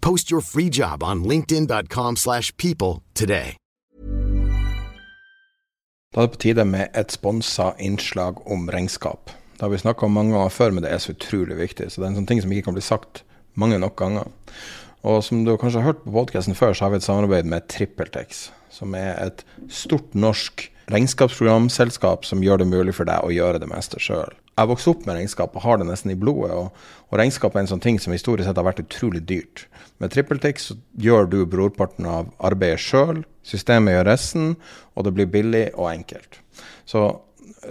Post your free job on linkedin.com/people slash people today. Da er det på tide med et sponsa innslag om regnskap. Det har vi snakka om mange ganger før, men det er så utrolig viktig. Så det er en sånn ting som ikke kan bli sagt mange nok ganger. Og som du kanskje har hørt på podkasten før, så har vi et samarbeid med TrippelTex, som er et stort norsk regnskapsprogramselskap som gjør det mulig for deg å gjøre det meste sjøl. Jeg vokste opp med regnskap og har det nesten i blodet. Og, og regnskap er en sånn ting som historisk sett har vært utrolig dyrt. Med TrippelTix gjør du brorparten av arbeidet sjøl, systemet gjør resten, og det blir billig og enkelt. Så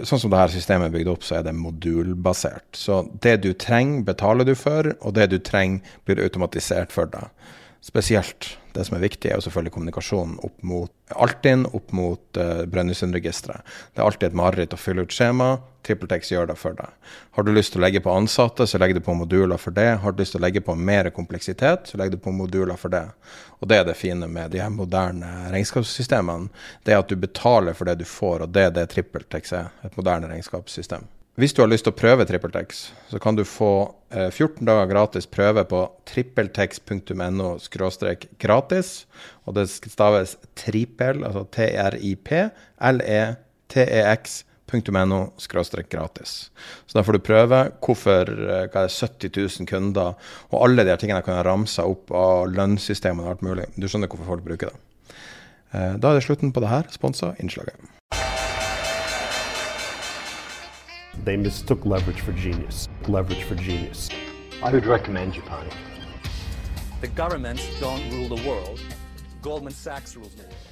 sånn som dette systemet er bygd opp, så er det modulbasert. Så det du trenger, betaler du for, og det du trenger, blir automatisert for deg. Spesielt det som er viktig, er jo selvfølgelig kommunikasjonen opp mot Altinn, opp mot uh, Brønnøysundregisteret. Det er alltid et mareritt å fylle ut skjema. TrippelTex gjør det for deg. Har du lyst til å legge på ansatte, så legger du på moduler for det. Har du lyst til å legge på mer kompleksitet, så legger du på moduler for det. Og det er det fine med de her moderne regnskapssystemene. Det er at du betaler for det du får, og det er det TrippelTex er. Et moderne regnskapssystem. Hvis du har lyst til å prøve TrippelTex, så kan du få eh, 14 dager gratis prøve på trippeltex.no gratis. Og det staves trippel, altså T-R-I-P-L-E-T-E-X.no gratis. Så da får du prøve hvorfor eh, hva er det, 70 000 kunder, og alle de her tingene kan ramse opp av lønnssystemene og alt mulig. Du skjønner hvorfor folk bruker det. Eh, da er det slutten på det her sponsa innslaget. They mistook leverage for genius. Leverage for genius. I would recommend Japan. The governments don't rule the world. Goldman Sachs rules the world.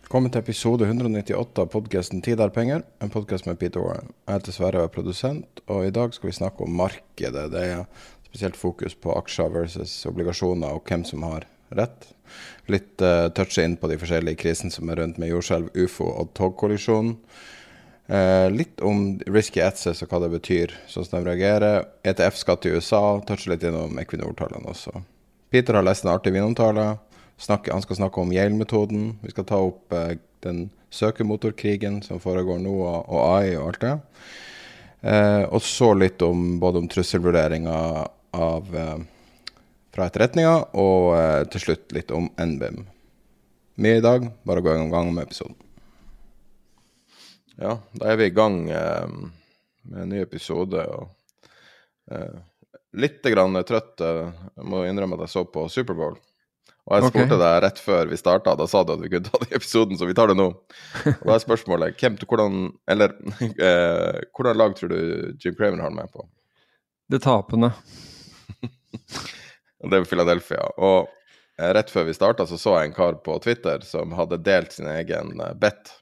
Velkommen til episode 198 av podkasten 'Tid er penger', en podkast med Peter Warren. Jeg heter Sverre og er produsent, og i dag skal vi snakke om markedet. Det er spesielt fokus på aksjer versus obligasjoner, og hvem som har rett. Litt uh, touch inn på de forskjellige krisene som er rundt med jordskjelv, ufo og togkollisjon. Uh, litt om risky access og hva det betyr, sånn som de reagerer. ETF-skatt i USA, toucher litt innom Equinor-tallene også. Peter har lest en artig vinomtale. Han skal snakke om Yale-metoden. Vi skal ta opp eh, den søkemotorkrigen som foregår nå, og, AI og alt det. Eh, og så litt om både om trusselvurderinga av fra etterretninga, og til slutt litt om NBIM. Mye i dag, bare gå i gang med episoden. Ja, da er vi i gang eh, med en ny episode. og eh, Litt grann trøtt. Jeg må innrømme at jeg så på Superbowl. Og jeg spurte okay. deg rett før vi starta, da sa du at vi kunne ta det i episoden, så vi tar det nå. Og da er spørsmålet hvem, hvordan, eller, eh, hvordan lag tror du Jim Craven har med på? Det tapende. Det er Philadelphia. Og eh, rett før vi starta, så så jeg en kar på Twitter som hadde delt sin egen eh, bet.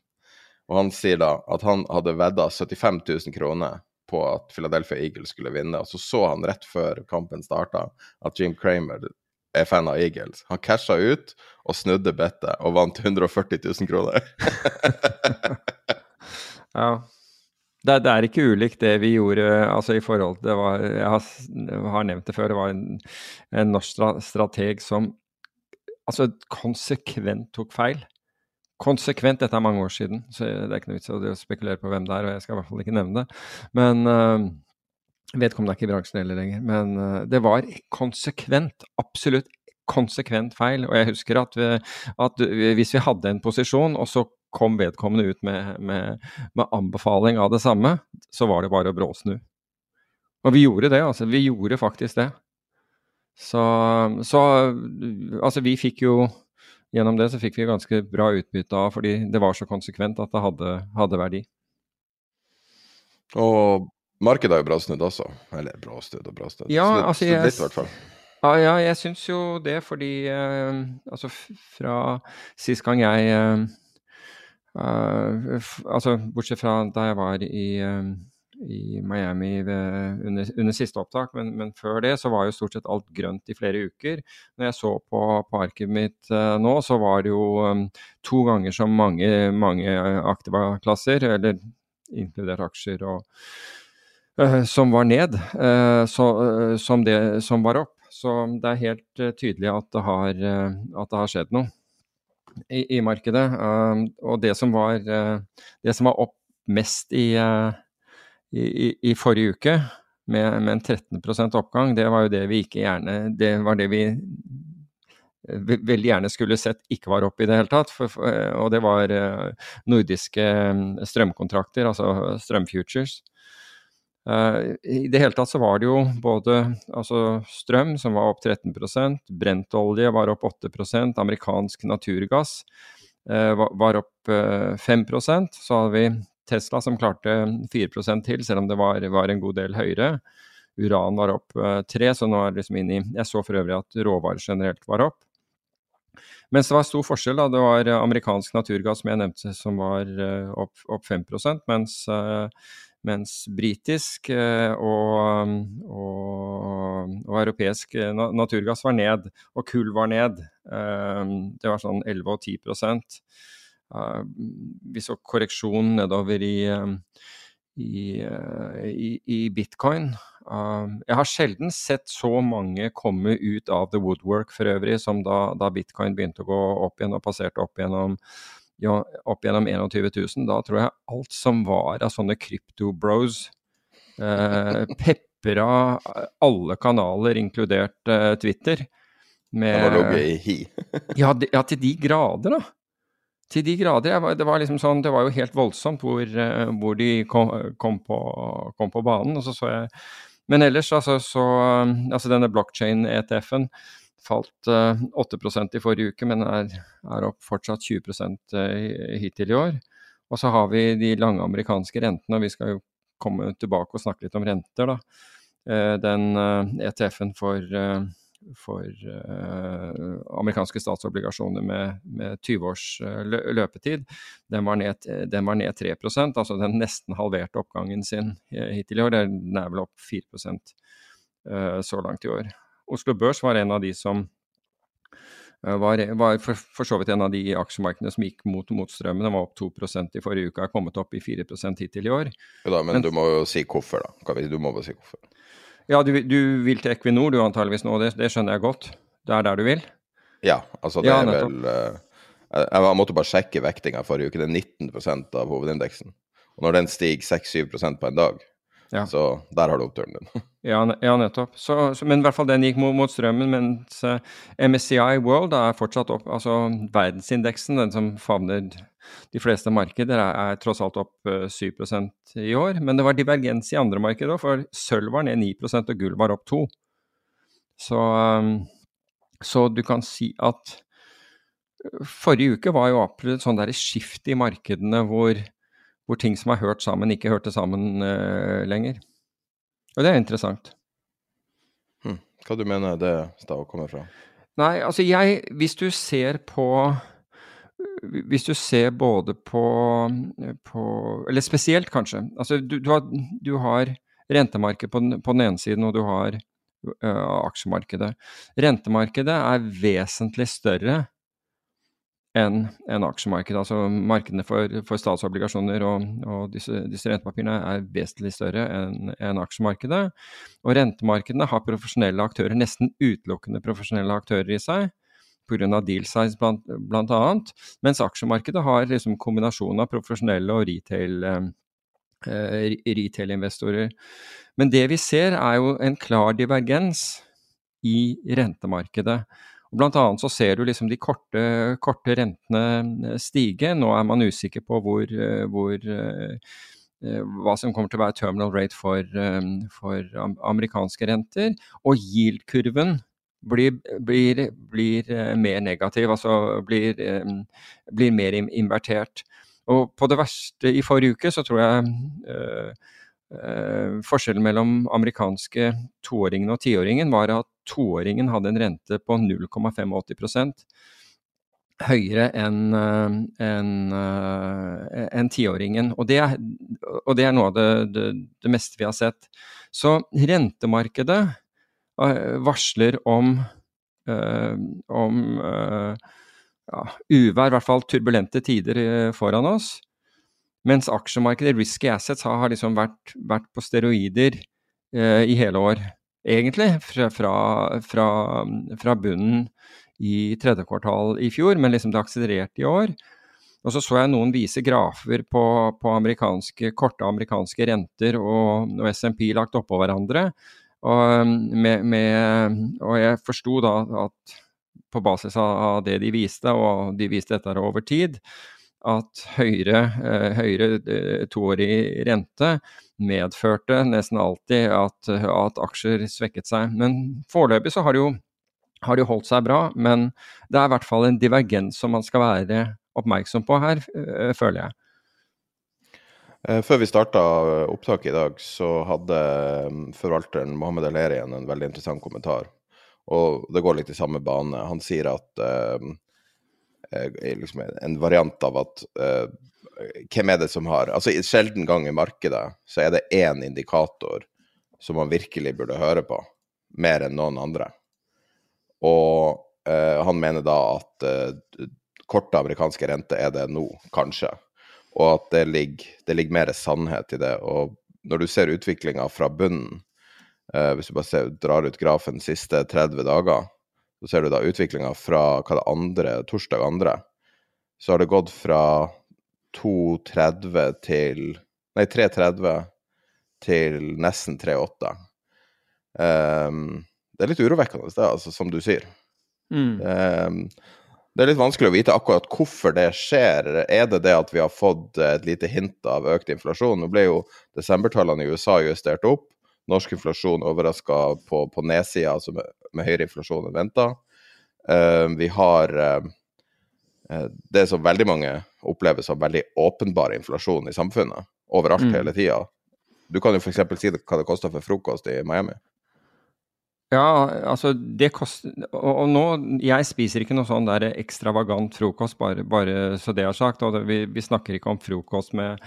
Og han sier da at han hadde vedda 75 000 kroner på at Philadelphia Eagles skulle vinne. Og så så han rett før kampen starta at Jim Cramer er fan av Eagles. Han casha ut og snudde bettet og vant 140 000 kroner. Ja. Det, det er ikke ulikt det vi gjorde altså i forhold det var, Jeg har, har nevnt det før, det var en, en norsk strateg som altså konsekvent tok feil. Konsekvent, dette er mange år siden, så det er ikke noe vits i å spekulere på hvem det er, og jeg skal i hvert fall ikke nevne det. Men uh, Vedkommende er ikke i bransjen heller lenger. Men uh, det var konsekvent, absolutt konsekvent feil. Og jeg husker at, vi, at hvis vi hadde en posisjon, og så kom vedkommende ut med, med, med anbefaling av det samme, så var det bare å bråsnu. Og vi gjorde det, altså. Vi gjorde faktisk det. Så, så altså, vi fikk jo gjennom det så fikk vi ganske bra utbytte av, fordi det var så konsekvent at det hadde, hadde verdi. Og markedet er jo bra snudd også. Eller bra snudd og bra snudd. Ja, snudd, altså jeg, litt, i hvert fall. Ja, ja, jeg syns jo det, fordi eh, altså fra sist gang jeg eh, uh, Altså bortsett fra da jeg var i, uh, i Miami ved, under, under, siste opptak, men, men, før det så var jo stort sett alt grønt i flere uker. Når jeg så på, på arket mitt uh, nå, så var det jo um, to ganger så mange, mange Activa-klasser, eller inkludert aksjer og som var ned, så, som det som var opp. Så det er helt uh, tydelig at det, har, uh, at det har, skjedd noe i, i markedet. Uh, og det som, var, det som var opp mest i, i, i forrige uke, med, med, en 13% oppgang, det var jo det vi ikke gjerne Det var det vi veldig gjerne skulle sett ikke var opp i det hele tatt. For, for, og det var nordiske strømkontrakter, altså strømfutures. Uh, I det hele tatt så var det jo både altså strøm, som var opp 13% brentolje var opp 8 amerikansk naturgass var, var, opp uh, 5% Så hadde vi Tesla som klarte 4 til, selv om det var, var, en god del høyere. Uran var opp 3 så nå er det liksom inn i Jeg så for øvrig at råvarer generelt var opp. Mens det var stor forskjell. da, Det var amerikansk naturgass som jeg nevnte som var opp, opp 5 mens mens britisk eh, og, og, og, europeisk eh, naturgass var ned, og kull var ned. Eh, det var sånn 11 og 10 Vi så korreksjon nedover i, i, i, i bitcoin. Jeg har sjelden sett så mange komme ut av the woodwork for øvrig, som da, da bitcoin begynte å gå opp igjen og passerte opp gjennom ja, opp gjennom 21 000. Da tror jeg alt som var av sånne krypto-bros, eh, pepra alle kanaler, inkludert eh, Twitter. Med, de, ja, til de grader, da. Til de grader. Var, det, var liksom sånn, det var jo helt voldsomt hvor, uh, hvor de kom, kom, på, kom, på, banen. og så så jeg Men ellers, altså, så Altså denne blockchain-ETF-en falt 8 eh, i forrige uke, men er, er opp fortsatt 20 eh, hittil i år. Og så har vi de lange amerikanske rentene, og vi skal jo komme tilbake og snakke litt om renter. da. Eh, den ETF-en e for, uh, amerikanske statsobligasjoner med, med 20 års løpetid, den var, ned, den var ned 3% altså den nesten halverte oppgangen sin hittil i år. Den er vel opp 4 uh, så langt i år. Oslo Børs var en av de som eh, var, var for, for, så vidt en av de aksjemarkedene som gikk mot motstrømmen. Den var opp 2% i forrige uke, har kommet opp i 4% hittil i år. Ja da, men, men, du må jo si hvorfor, da. Du må bare si hvorfor. Ja, du, du vil til Equinor du antageligvis nå, det, det, skjønner jeg godt. Det er der du vil? Ja, altså det ja, er vel uh, Jeg måtte bare sjekke vektinga forrige uke. Det er 19% av hovedindeksen. Og når den stiger 6-7% på en dag, ja. Så der har du oppturen din. ja, ja, nettopp. Så, så, men i hvert fall den gikk mot, mot strømmen, mens uh, eh, MSCI World er fortsatt opp. Altså verdensindeksen, den som favner de fleste markeder, er, er tross alt opp uh, eh, 7% i år. Men det var divergens i andre markeder òg, for sølv var ned 9% og gull var opp 2 så, um, så du kan si at forrige uke var jo et sånn skift i markedene hvor hvor ting som har hørt sammen, ikke hørte sammen uh, lenger. Og det er interessant. Hm. Hva du mener det stedet kommer fra? Nei, altså jeg Hvis du ser på Hvis du ser både på, på Eller spesielt, kanskje. Altså du, du har, du har rentemarkedet på, på, den ene siden, og du har uh, aksjemarkedet. Rentemarkedet er vesentlig større enn en aksjemarkedet. Altså Markedene for, for statsobligasjoner og, og disse, disse, rentepapirene er vesentlig større enn en aksjemarkedet. Og rentemarkedene har profesjonelle aktører, nesten utelukkende profesjonelle aktører i seg. Pga. deal size annet. Mens aksjemarkedet har liksom kombinasjon av profesjonelle og retail. Eh, eh retail-investorer. Men det vi ser er jo en klar divergens i rentemarkedet. Blant annet så ser du liksom de korte, korte rentene eh, stige. Nå er man usikker på hvor, eh, hvor hva som kommer til å være terminal rate for, for amerikanske renter. Og yield-kurven blir, blir, blir mer negativ, altså blir, blir mer invertert. Og på det verste i forrige uke så tror jeg Uh, forskjellen mellom amerikanske toåringen og tiåringen var at toåringen hadde en rente på 0,85 høyere enn en, en tiåringen. Og og det er noe av det, det, det, meste vi har sett. Så rentemarkedet varsler om, om ja, uvær, i hvert fall turbulente tider foran oss. Mens aksjemarkedet, risky assets, har liksom vært, vært på steroider eh, i hele år. Egentlig fra, fra, fra, bunnen i tredje kvartal i fjor, men liksom det akselererte i år. Og så så jeg noen vise grafer på, på amerikanske, korte amerikanske renter og, og SMP lagt oppå hverandre. Og, med, med, og jeg forsto da at på basis av det de viste, og de viste dette over tid, at høyere, eh, høyere eh, toårig rente medførte nesten alltid at, at, aksjer svekket seg. Men foreløpig så har det, jo, har det holdt seg bra, men det er i hvert fall en divergens som man skal være oppmerksom på her, eh, føler jeg. Før vi starta opptaket i dag, så hadde forvalteren Mohammed Alerien en veldig interessant kommentar. Og det går litt i samme bane. Han sier at Eh, liksom en variant av at hvem er det som har Altså sjelden gang i markedet så er det én indikator som man virkelig burde høre på, mer enn noen andre. Og han mener da at korte amerikanske renter er det nå, kanskje. Og at det ligger, det ligger mer sannhet i det. Og når du ser utviklinga fra bunnen, hvis du bare ser, drar ut grafen de siste 30 dager, så ser du da utviklinga fra hva det andre, torsdag andre, så har det gått fra 2,30 til Nei, 3,30 til nesten 3,8. Um, ehm, det er litt urovekkende, det, altså, som du sier. Mm. Um, det er litt vanskelig å vite akkurat hvorfor det skjer. Er det det at vi har fått et lite hint av økt inflasjon? Nå ble jo desembertallene i USA justert opp. Norsk inflasjon overraska på, på nedsida, altså med, med, høyere inflasjon enn venta. Uh, vi har uh, det som veldig mange opplever som veldig åpenbar inflasjon i samfunnet. Overalt mm. hele tida. Du kan jo f.eks. si hva det koster for frokost i Miami. Ja, altså det koster og, og, nå Jeg spiser ikke noe sånn der ekstravagant frokost, bare, bare så det er sagt. Og det, vi, vi, snakker ikke om frokost med,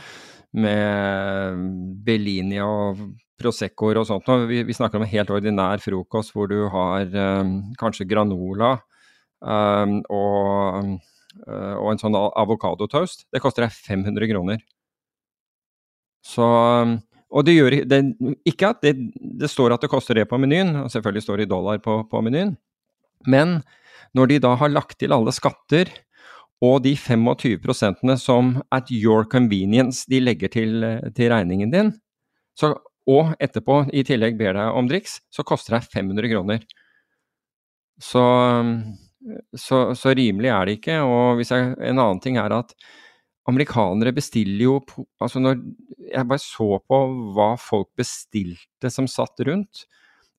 med Bellini og Proseccoer og sånt. Vi, vi, snakker om helt ordinær frokost hvor du har um, kanskje granola um, og, uh, og, en sånn avokadotoast. Det koster deg 500 kroner. Så Og det gjør det, ikke at det, det, står at det koster det på menyen, og selvfølgelig står det i dollar på, på menyen, men når de da har lagt til alle skatter og de 25% som at your convenience de legger til, til regningen din, så og etterpå i tillegg ber deg om driks, så koster det 500 kroner. Så, så, så, rimelig er det ikke. Og jeg, en annen ting er at amerikanere bestiller jo Altså når jeg bare så på hva folk bestilte som satt rundt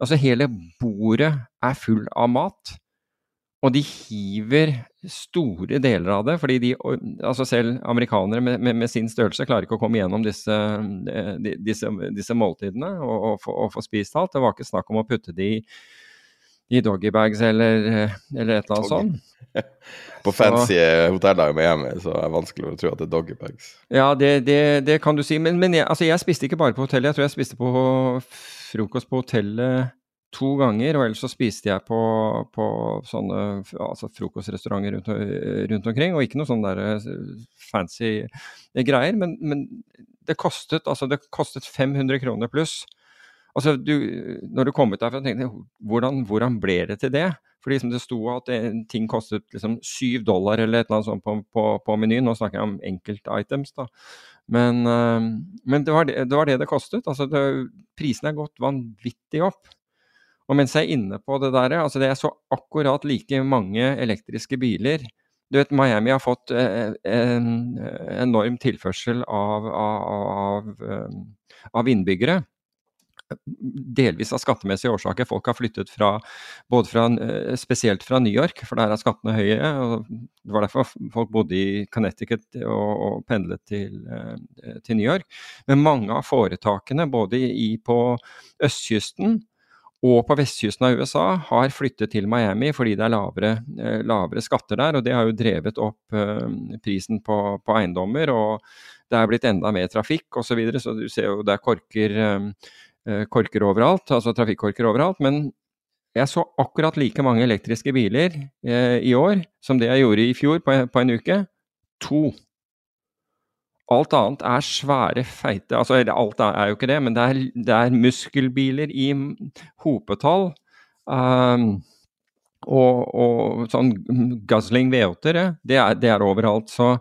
Altså hele bordet er full av mat. Og de hiver store deler av det, fordi de, altså selv amerikanere med, med, med, sin størrelse klarer ikke å komme gjennom disse, disse, disse måltidene og, og, få spist alt. Det var ikke snakk om å putte de i doggybags eller, eller et eller annet sånt. På fancy hoteller i Miami så er det vanskelig å tro at det er doggybags. Ja, det, det, det, kan du si. Men, men jeg, altså jeg spiste ikke bare på hotellet. Jeg tror jeg spiste på frokost på hotellet to ganger, og ellers så spiste jeg på, på sånne altså frokostrestauranter rundt, rundt, omkring. Og ikke noe sånn der eh, fancy greier, men, men, det kostet altså det kostet 500 kroner pluss. Altså, du, når du kom ut derfra, tenkte jeg hvordan, hvordan ble det til det? Fordi liksom det sto at ting kostet liksom syv dollar eller et eller annet sånt på, på, på menyen. Nå snakker jeg om enkeltitems, da. Men, øh, men det, var det, det, var det, det kostet. Altså, det, prisene er gått vanvittig opp. Og mens jeg er inne på det der, altså det er så akkurat like mange elektriske biler. Du vet, Miami har fått eh, en enorm tilførsel av, av, av, eh, av innbyggere. Delvis av skattemessige årsaker. Folk har flyttet fra, både fra, eh, spesielt fra New York, for der er skattene høye. og Det var derfor folk bodde i Connecticut og, og pendlet til, eh, til, New York. Men mange av foretakene, både i, på østkysten og på vestkysten av USA, har flyttet til Miami fordi det er lavere, eh, lavere skatter der. Og det har jo drevet opp prisen på, på eiendommer. og det er blitt enda mer trafikk osv. Så, videre, så du ser jo det er korker korker overalt, altså trafikkorker overalt. Men jeg så akkurat like mange elektriske biler eh, i år som det jeg gjorde i fjor på, på en uke. To. Alt annet er svære, feite Altså alt er jo ikke det, men det er, det er muskelbiler i hopetall. Um, og, og, sånn Guzzling V8-ere, det, det, er overalt. Så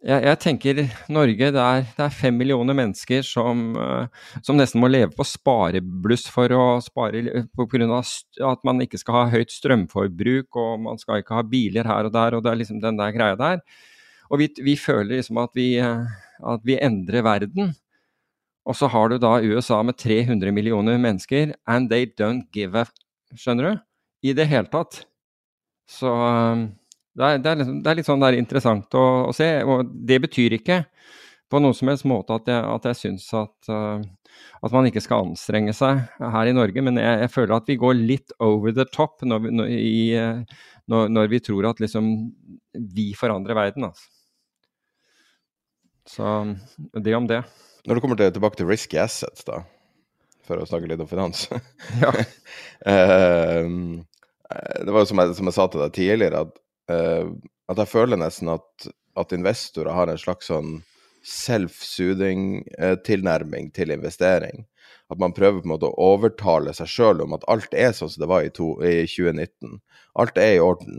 jeg, jeg, tenker Norge, det er, det er, fem millioner mennesker som, uh, som, nesten må leve på sparebluss for å spare pga. at man ikke skal ha høyt strømforbruk og man skal ikke ha biler her og der, og det er liksom den der greia der. Og vi, vi føler liksom at vi, uh, at vi endrer verden. Og så har du da USA med 300 millioner mennesker, and they don't give a Skjønner du? I det hele tatt. Så uh, det er, det er, liksom, det er litt sånn er interessant å, å, se. Og det betyr ikke på noen som helst måte at jeg, at jeg syns at, uh, at, man ikke skal anstrenge seg her i Norge, men jeg, jeg føler at vi går litt over the top når vi, når, i, når, når vi tror at liksom vi forandrer verden. Altså. Så det om det. Når du kommer til, tilbake til risky assets, da, for å snakke litt om finans ja. uh, Det var jo som jeg, som jeg sa til deg tidligere, at at jeg føler nesten at, at, investorer har en slags sånn self-soothing-tilnærming eh, til investering. At man prøver på en måte å overtale seg sjøl om at alt er sånn som det var i, to, i 2019. Alt er i orden.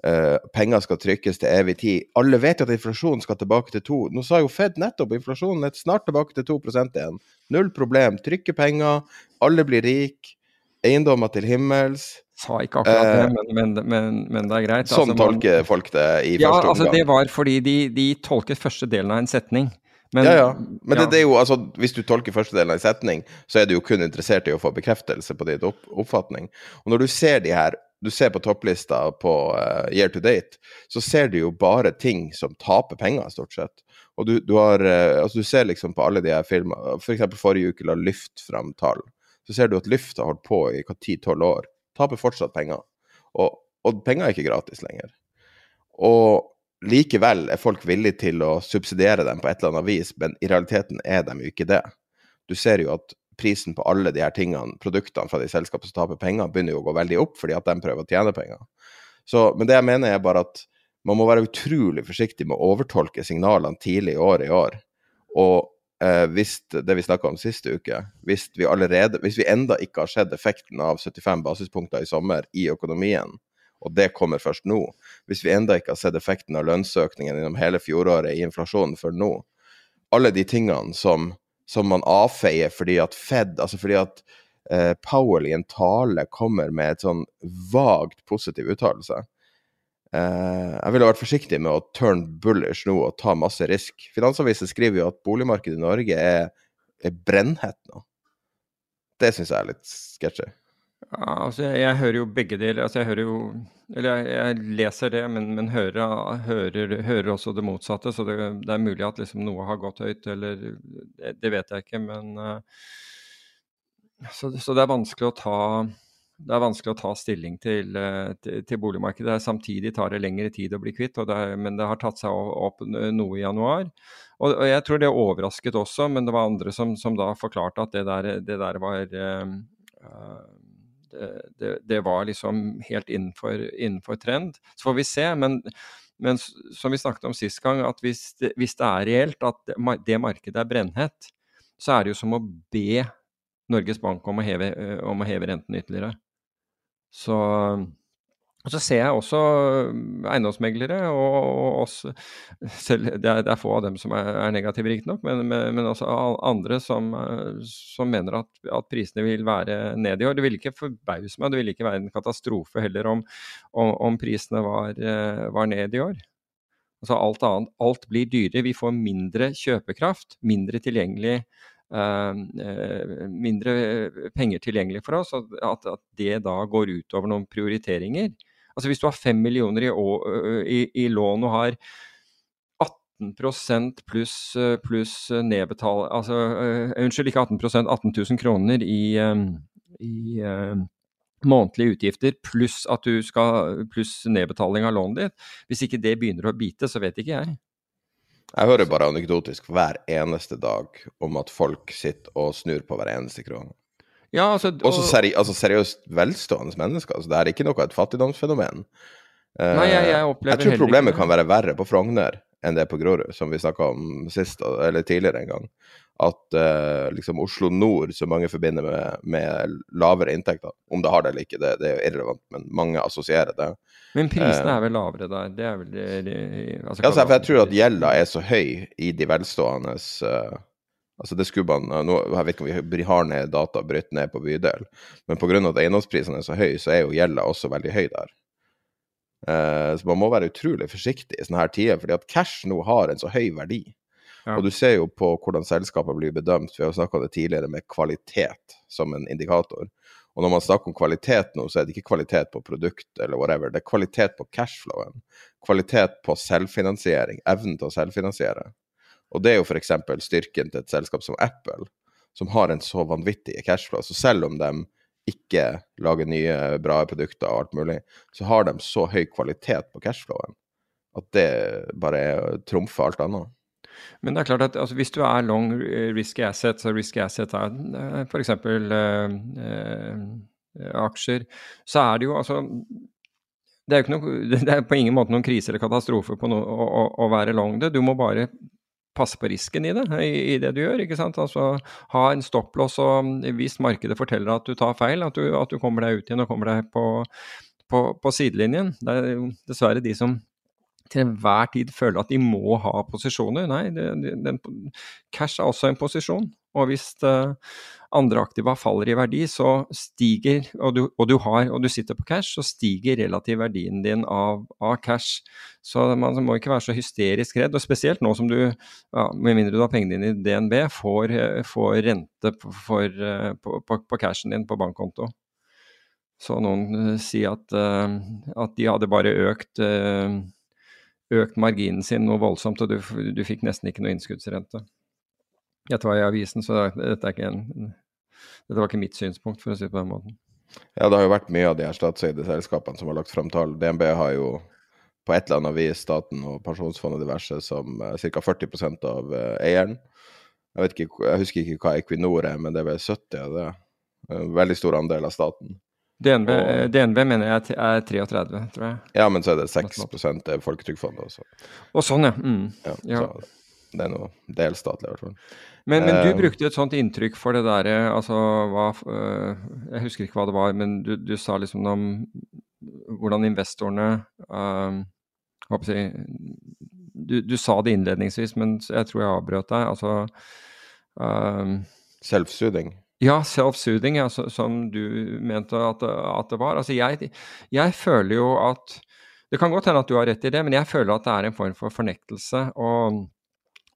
Uh, penger skal trykkes til evig tid. Alle vet at inflasjonen skal tilbake til to. Nå sa jo Fed nettopp inflasjonen er snart tilbake til 2 igjen. Null problem. Trykke penger, alle blir rike, eiendommer til himmels sa ikke akkurat det, eh, men, men, men, men, det er greit. Sånn altså, tolker folk det i første ja, omgang? Ja, det var fordi de, de, tolket første delen av en setning. Men, ja, ja. Men ja. Det, det, er jo, altså, hvis du tolker første delen av en setning, så er du jo kun interessert i å få bekreftelse på din opp, oppfatning. Og når du ser de her du ser på topplista på uh, year to date, så ser du jo bare ting som taper penger, stort sett. Og du, du har uh, altså du ser liksom på alle de her filmene F.eks. For forrige uke la Lyft fram tall. Så ser du at Lyft har holdt på i 10-12 år taper fortsatt penger. Og, og, penger er ikke gratis lenger. Og likevel er folk villige til å subsidiere dem på et eller annet vis, men i realiteten er de jo ikke det. Du ser jo at prisen på alle de her tingene, produktene fra de selskapene som taper penger, begynner jo å gå veldig opp fordi at de prøver å tjene penger. Så, men det jeg mener er bare at man må være utrolig forsiktig med å overtolke signalene tidlig i år i år. Og hvis det vi snakka om siste uke, hvis vi allerede, hvis vi enda ikke har sett effekten av 75 basispunkter i sommer i økonomien, og det kommer først nå, hvis vi enda ikke har sett effekten av lønnsøkningen gjennom hele fjoråret i inflasjonen før nå, alle de tingene som, som man avfeier fordi at Fed, altså fordi at eh, Powell i en tale kommer med et sånn vagt positiv uttalelse, Eh, jeg ville vært forsiktig med å turn bullish nå og ta masse risk. Finansavisen skriver jo at boligmarkedet i Norge er, er brennhett nå. Det syns jeg er litt sketchy. Ja, altså jeg, jeg, hører jo begge deler. Altså jeg hører jo Eller jeg, jeg leser det, men, men hører, hører, hører, også det motsatte. Så det, det, er mulig at liksom noe har gått høyt, eller Det, det vet jeg ikke, men uh, så, så, det er vanskelig å ta det er vanskelig å ta stilling til, eh, til, til boligmarkedet. Samtidig tar det lengre tid å bli kvitt, det er, men det har tatt seg opp noe i januar. Og, og, Jeg tror det overrasket også, men det var andre som, som da forklarte at det der, det der var uh, det, det, var liksom helt innenfor, innenfor, trend. Så får vi se. Men, men som vi snakket om sist gang, at hvis det, hvis det er reelt at det markedet er brennhett, så er det jo som å be Norges Bank om å heve, om å heve renten ytterligere. Så, og så ser jeg også eiendomsmeglere, og, og oss selv, det, er, det, er, få av dem som er, er negative, riktignok, men, men, men også andre som, som mener at, at, prisene vil være ned i år. Det ville ikke forbause meg, det ville ikke være en katastrofe heller om, om, om prisene var, var ned i år. Altså alt annet, alt blir dyrere. Vi får mindre kjøpekraft, mindre tilgjengelig mindre penger tilgjengelig for oss, at, at, det da går utover noen prioriteringer. Altså Hvis du har 5 millioner i, i, i lån og har 18 pluss plus nedbetal... Altså, unnskyld, ikke 18 18 000 kroner i, i månedlige utgifter pluss, at pluss nedbetaling av lånet ditt. Hvis ikke det begynner å bite, så vet ikke jeg. Jeg hører bare anekdotisk hver eneste dag om at folk sitter og snur på hver eneste krone. Ja, altså, og... Også seri altså, seriøst velstående mennesker. Altså, det er ikke noe et fattigdomsfenomen. Nei, jeg, jeg, opplever jeg tror problemet kan være verre på Frogner enn det er på Grorud, som vi snakka om sist, eller tidligere en gang at uh, liksom Oslo nord, som mange forbinder med, med, lavere inntekter Om det har det eller ikke, det, det er irrelevant, men mange assosierer det. Men prisene uh, er vel lavere der? Det er vel det, det altså, ja, for Jeg tror at gjelda er så høy i de velstående uh, Altså det skulle man, nå, Jeg vet ikke om vi har ned data brutt ned på bydel, men pga. at eiendomsprisene er så høye, så er jo gjelda også veldig høy der. Uh, så man må være utrolig forsiktig i sånne her tider, fordi at cash nå har en så høy verdi. Ja. Og du ser jo på hvordan selskapet blir bedømt, vi har snakka om det tidligere, med kvalitet som en indikator. Og når man snakker om kvalitet nå, så er det ikke kvalitet på produkt eller whatever, det er kvalitet på cashflowen. Kvalitet på selvfinansiering, evnen til å selvfinansiere. Og det er jo f.eks. styrken til et selskap som Apple, som har en så vanvittig cashflow. Så selv om de ikke lager nye, bra produkter og alt mulig, så har de så høy kvalitet på cashflowen at det bare trumfer alt annet. Men det er klart at altså, hvis du er long eh, risky assets, og risky assets er uh, f.eks. Uh, uh, aksjer, så er det jo altså det er, noe, det er, på ingen måte noen krise eller katastrofe på no, å, å, å, være long det. Du må bare passe på risken i det, i, det du gjør. ikke sant? Altså Ha en stopplås, og hvis markedet forteller at du tar feil, at du, at du kommer deg ut igjen og kommer deg på, på, på sidelinjen. Det er jo dessverre de som til enhver tid føler at de må ha posisjoner. Nei, det, den, cash er også en posisjon. Og hvis uh, andre aktiva faller i verdi, så stiger, og du, og du, har, og du sitter på cash, så stiger relativ verdien din av, av, cash. Så man må ikke være så hysterisk redd. Og spesielt nå som du, ja, med mindre du har pengene dine i DNB, får, får rente for, uh, på, på, på cashen din på bankkonto. Så noen uh, sier at, at de hadde bare økt økt marginen sin noe voldsomt, og du, du fikk nesten ikke noe innskuddsrente. Dette var i avisen, så dette, en, dette, var ikke mitt synspunkt, for å si det på den måten. Ja, det har jo vært mye av de her statseide selskapene som har lagt fram tall. DNB har jo på et eller annet vis staten og pensjonsfondet diverse som uh, ca. 40% av uh, eieren. Jeg, ikke, jeg husker ikke hva Equinor er, men det er vel 70 av det. En veldig stor andel av staten. DNB, og, eh, DNB, mener jeg er 33, tror jeg. Ja, men så er det 6 er Folketrygdfondet også. Og sånn, ja. Mm. ja, ja. Så det er noe delstatlig, i hvert fall. Men, men, du eh, brukte et sånt inntrykk for det derre altså hva uh, Jeg husker ikke hva det var, men du, du sa liksom om hvordan investorene Hva jeg du, du, sa det innledningsvis, men jeg tror jeg avbrøt deg. Altså uh, Selvsuding? Ja, self-soothing, ja, som du mente at, at det var. Altså, jeg, jeg, føler jo at Det kan godt hende at du har rett i det, men jeg føler at det er en form for fornektelse. og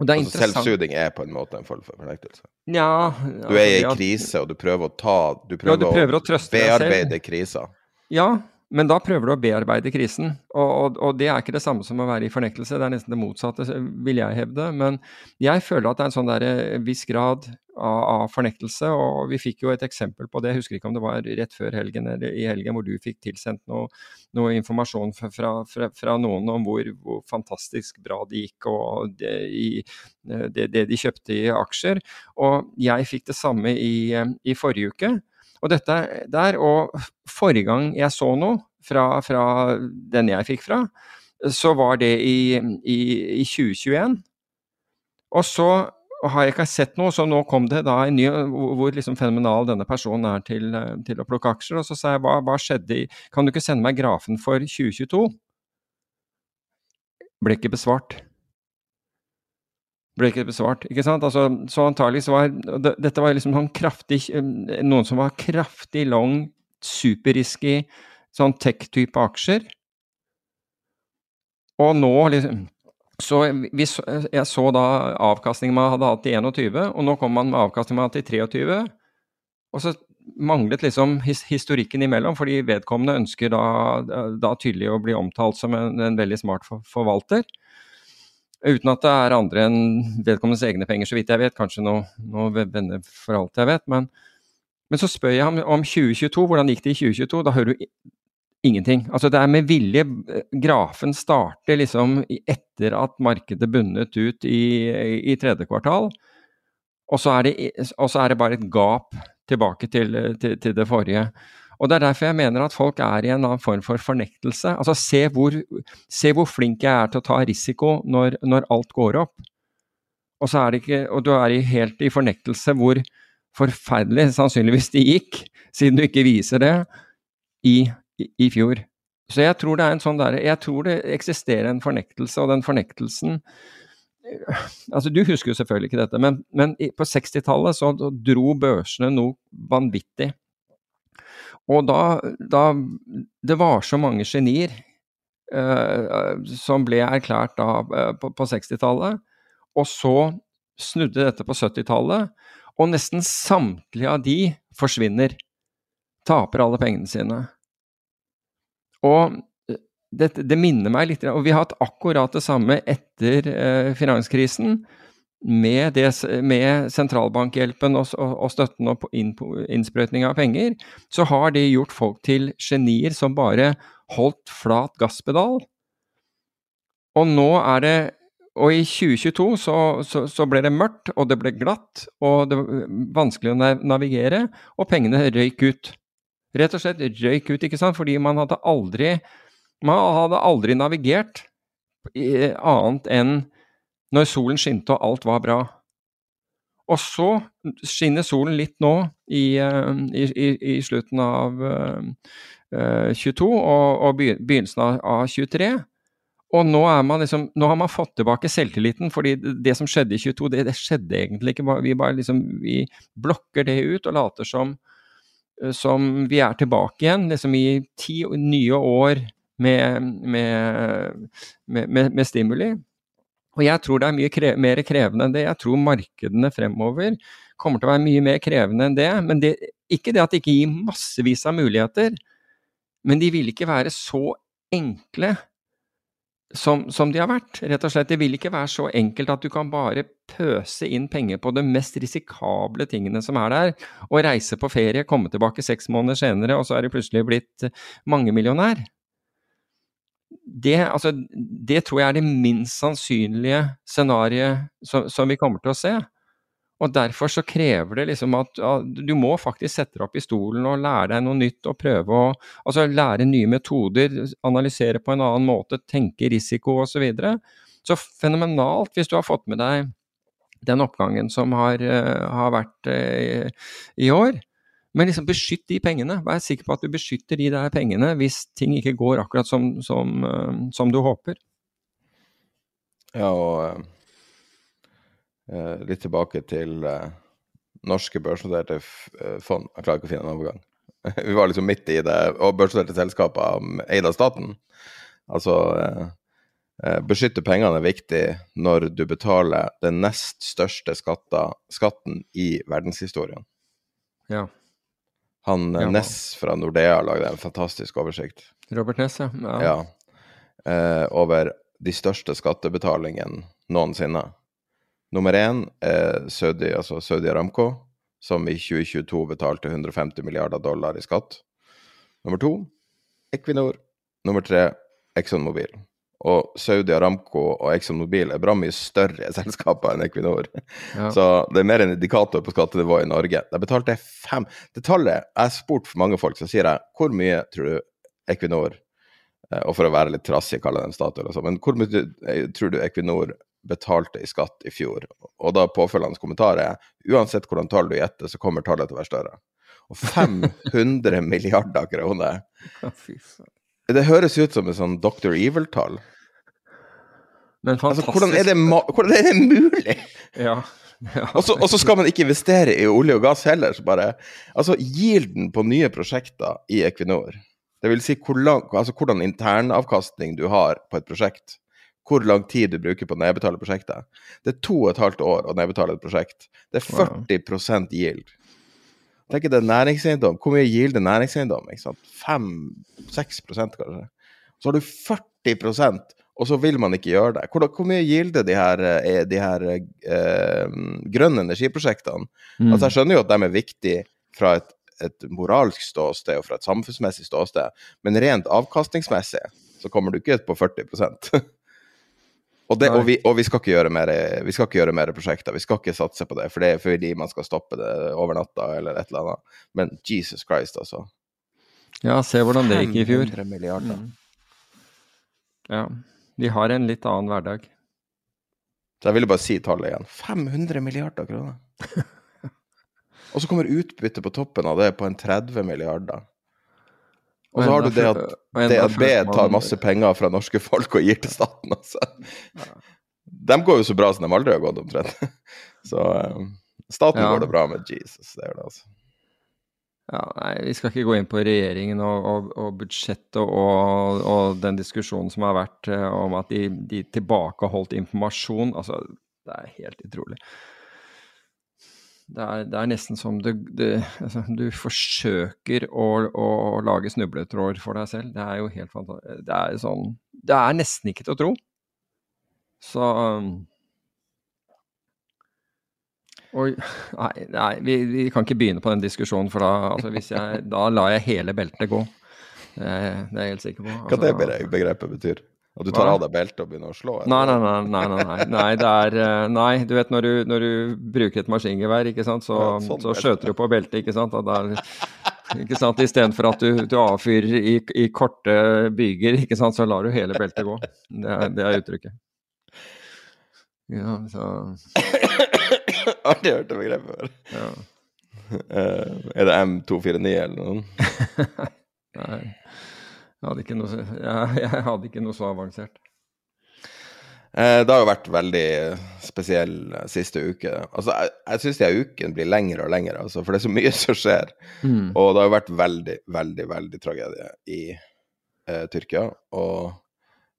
altså, Selvsuding er på en måte en form for fornektelse? Ja, altså, Du er i en altså, krise, og du prøver å ta Du prøver, ja, du prøver å, å bearbeide krisa. Ja, men da prøver du å bearbeide krisen, og, og, og, det er ikke det samme som å være i fornektelse, det er nesten det motsatte, vil jeg hevde. Men jeg føler at det er en sånn der, eh, viss grad av, av, fornektelse, og vi fikk jo et eksempel på det, jeg husker ikke om det var rett før helgen eller i helgen hvor du fikk tilsendt noe, noe informasjon fra, fra, fra, noen om hvor, hvor, fantastisk bra det gikk, og det, i, det, det de kjøpte i aksjer. Og jeg fikk det samme i, i forrige uke. Og dette der, og forrige gang jeg så noe fra, fra den jeg fikk fra, så var det i, i, i 2021. Og så har jeg ikke sett noe, så nå kom det da en ny hvor liksom fenomenal denne personen er til, til å plukke aksjer. Og så sa jeg hva, hva skjedde i Kan du ikke sende meg grafen for 2022? Ble ikke besvart ble ikke besvart. ikke sant? Altså, så antagelig så var Dette var liksom sånn kraftig Noen som var kraftig long, superrisky sånn tech-type aksjer. Og nå liksom så vi, jeg så da avkastningen man hadde hatt i 21, og nå kommer man med avkastningen man hadde hatt i 23. Og så manglet liksom historikken imellom, fordi vedkommende ønsker da, da, tydelig å bli omtalt som en, en veldig smart for, forvalter. Uten at det er andre enn vedkommendes egne penger, så vidt jeg vet. Kanskje noen noe venner for alt jeg vet. Men, men så spør jeg ham om 2022. Hvordan gikk det i 2022? Da hører du ingenting. Altså det er med vilje Grafen starter liksom etter at markedet bundet ut i, i tredje kvartal. Og så, det, og så, er det, bare et gap tilbake til, til, til, det forrige. Og Det er derfor jeg mener at folk er i en annen form for fornektelse. Altså Se hvor, se hvor flink jeg er til å ta risiko når, når alt går opp. Og, så er det ikke, og du er helt i fornektelse hvor forferdelig sannsynligvis det gikk, siden du ikke viser det, i i, i fjor. Så jeg tror sånn der, jeg tror det eksisterer en fornektelse, og den fornektelsen altså Du husker jo selvfølgelig ikke dette, men, men på 60-tallet så dro børsene noe vanvittig. Og da, da Det var så mange genier eh, som ble erklært da uh, på, på 60-tallet, og så snudde dette på 70-tallet, og nesten samtlige av de forsvinner. Taper alle pengene sine. Og eh, det, det, minner meg litt Og vi har hatt akkurat det samme etter eh, finanskrisen. Med, det, med sentralbankhjelpen og, og, og, støtten og inn, innsprøytning av penger, så har det gjort folk til genier som bare holdt flat gasspedal. Og nå er det Og i 2022 så, så, så ble det mørkt, og det ble glatt, og det var vanskelig å navigere, og pengene røyk ut rett og slett røyk ut, ikke sant? Fordi man hadde aldri, man hadde aldri navigert annet enn når solen skinte og alt var bra. Og så skinner solen litt nå i, i, i, i slutten av uh, eh, 22 og, og, begynnelsen av, av 23. Og nå, liksom, nå, har man fått tilbake selvtilliten, fordi det, som skjedde i 22, det, det, skjedde egentlig ikke. Vi bare liksom, vi blokker det ut og later som Eh, som vi er tilbake igjen, liksom i ti nye år med, med, med, med stimuli. Og jeg tror det er mye kre mer krevende enn det. Jeg tror markedene fremover kommer til å være mye mer krevende enn det. Men det, ikke det at det ikke gir massevis av muligheter, men de vil ikke være så enkle som, som, de har vært. Rett og slett, Det vil ikke være så enkelt at du kan bare pøse inn penger på de mest risikable tingene som er der, og reise på ferie, komme tilbake seks måneder senere, og så er du plutselig blitt mangemillionær. Det, altså, det tror jeg er det minst sannsynlige scenarioet som, som vi kommer til å se. Og Derfor så krever det liksom at at du må faktisk sette deg opp i stolen og lære deg noe nytt og prøve å altså lære nye metoder, analysere på en annen måte, tenke risiko osv. Så, videre. så fenomenalt hvis du har fått med deg den oppgangen som har, uh, har vært uh, i år. Men liksom beskytt de pengene. Vær sikker på at du beskytter de der pengene hvis ting ikke går akkurat som, som, uh, som du håper. Ja, og Eh, litt tilbake til eh, norske børsnoterte eh, fond. Jeg klarer ikke å finne en overgang. Vi var liksom midt i det. Og børsnoterte selskaper eid av staten. Altså Beskytte pengene er viktig når du betaler den nest største skatta, skatten i verdenshistorien. Ja. Han ja, Ness fra Nordea lagde en fantastisk oversikt. Robert Ness, ja. ja. Eh, over de største skattebetalingene noensinne. Nummer én er Saudi, altså Saudi Aramco, som i 2022 betalte 150 milliarder dollar i skatt. Nummer to Equinor. Nummer tre Exxon Mobil. Og Saudi Aramco og Exxon Mobil er bra mye større selskaper enn Equinor. Ja. Så det er mer en indikator på skattenivået i Norge. De betalte jeg fem Det tallet Jeg har spurt for mange folk, så sier jeg hvor mye tror du Equinor eh, Og for å være litt trassig, kaller dem Statoil, altså, men hvor mye eh, tror du Equinor betalte i skatt i fjor. Og da påfølgende kommentar er uansett hvordan tall du gjetter, så kommer tallet til å være større. Og 500 milliarder kroner! Det høres ut som et sånn Dr. Evil-tall. Altså, hvordan, er det, hvordan er det mulig? Ja. Ja. Og, så, og, så, skal man ikke investere i olje og gass heller. Så bare, altså Gilden på nye prosjekter i Equinor, det vil si hvor lang, altså, hvordan internavkastning du har på et prosjekt, hvor lang tid du bruker på å nedbetale prosjektet. Det er to og et halvt år å nedbetale et prosjekt. Det er 40% yield. Tenk det er næringseiendom. Hvor mye gilder er næringseiendom? 5-6 kanskje. Så har du 40% og så vil man ikke gjøre det. Hvor, hvor mye gilder de her, eh, de her eh, grønne energiprosjektene? Mm. Altså, jeg skjønner jo at de er viktige fra et, et moralsk ståsted og fra et samfunnsmessig ståsted, men rent avkastningsmessig så kommer du ikke på 40 og, det, og, vi, og vi, skal ikke gjøre mer, vi skal ikke gjøre mer prosjekter. Vi skal ikke satse på det, for det er fordi man skal stoppe det over natta eller et eller annet. Men Jesus Christ, altså. Ja, se hvordan det gikk i fjor. 500 milliarder. Mm. Ja. Vi har en litt annen hverdag. Så jeg ville bare si tallet igjen. 500 milliarder kroner! og så kommer utbyttet på toppen av det på en 30 milliarder. Og så har du det at DNB tar masse penger fra norske folk og gir til staten, altså. De går jo så bra som de aldri har gått, omtrent. Så um, staten ja. går det bra med Jesus, det gjør det, altså. Ja, nei, Vi skal ikke gå inn på regjeringen og, og, og budsjettet og, og, den diskusjonen som har vært uh, om at de, de tilbakeholdt informasjon. Altså, det er helt utrolig. Det er, det er nesten som du, du, altså, du forsøker å, å, lage snubletråder for deg selv. Det er jo helt fantastisk. Det er sånn Det er nesten ikke til å tro. Så um, Oi, nei, nei vi, vi, kan ikke begynne på den diskusjonen, for da, altså, jeg, da lar jeg hele beltet gå. Det, det er jeg helt sikker på. Altså, Hva det begrepet betyr? At du tar av deg beltet og begynner å slå? Nei nei nei, nei, nei, nei. Nei, det er eh, Nei, du vet når du, når du bruker et maskingevær, ikke sant, så, ja, sånn så skjøter du på beltet, ikke sant. Og der, ikke sant, Istedenfor at du, du avfyrer i, i, korte byger, ikke sant, så lar du hele beltet gå. Det er, det er uttrykket. Ja, så Aldri hørt det begrepet før. Ja. Uh, er det M249 eller noe? Nei. Jeg hadde ikke noe, jeg, jeg hadde ikke noe så avansert. Uh, det har jo vært veldig spesiell uh, siste uke. Altså, jeg, jeg syns de ukene blir lengre og lengre, altså, for det er så mye som skjer. Mm. Og det har jo vært veldig, veldig, veldig tragedie i Tyrkia. Og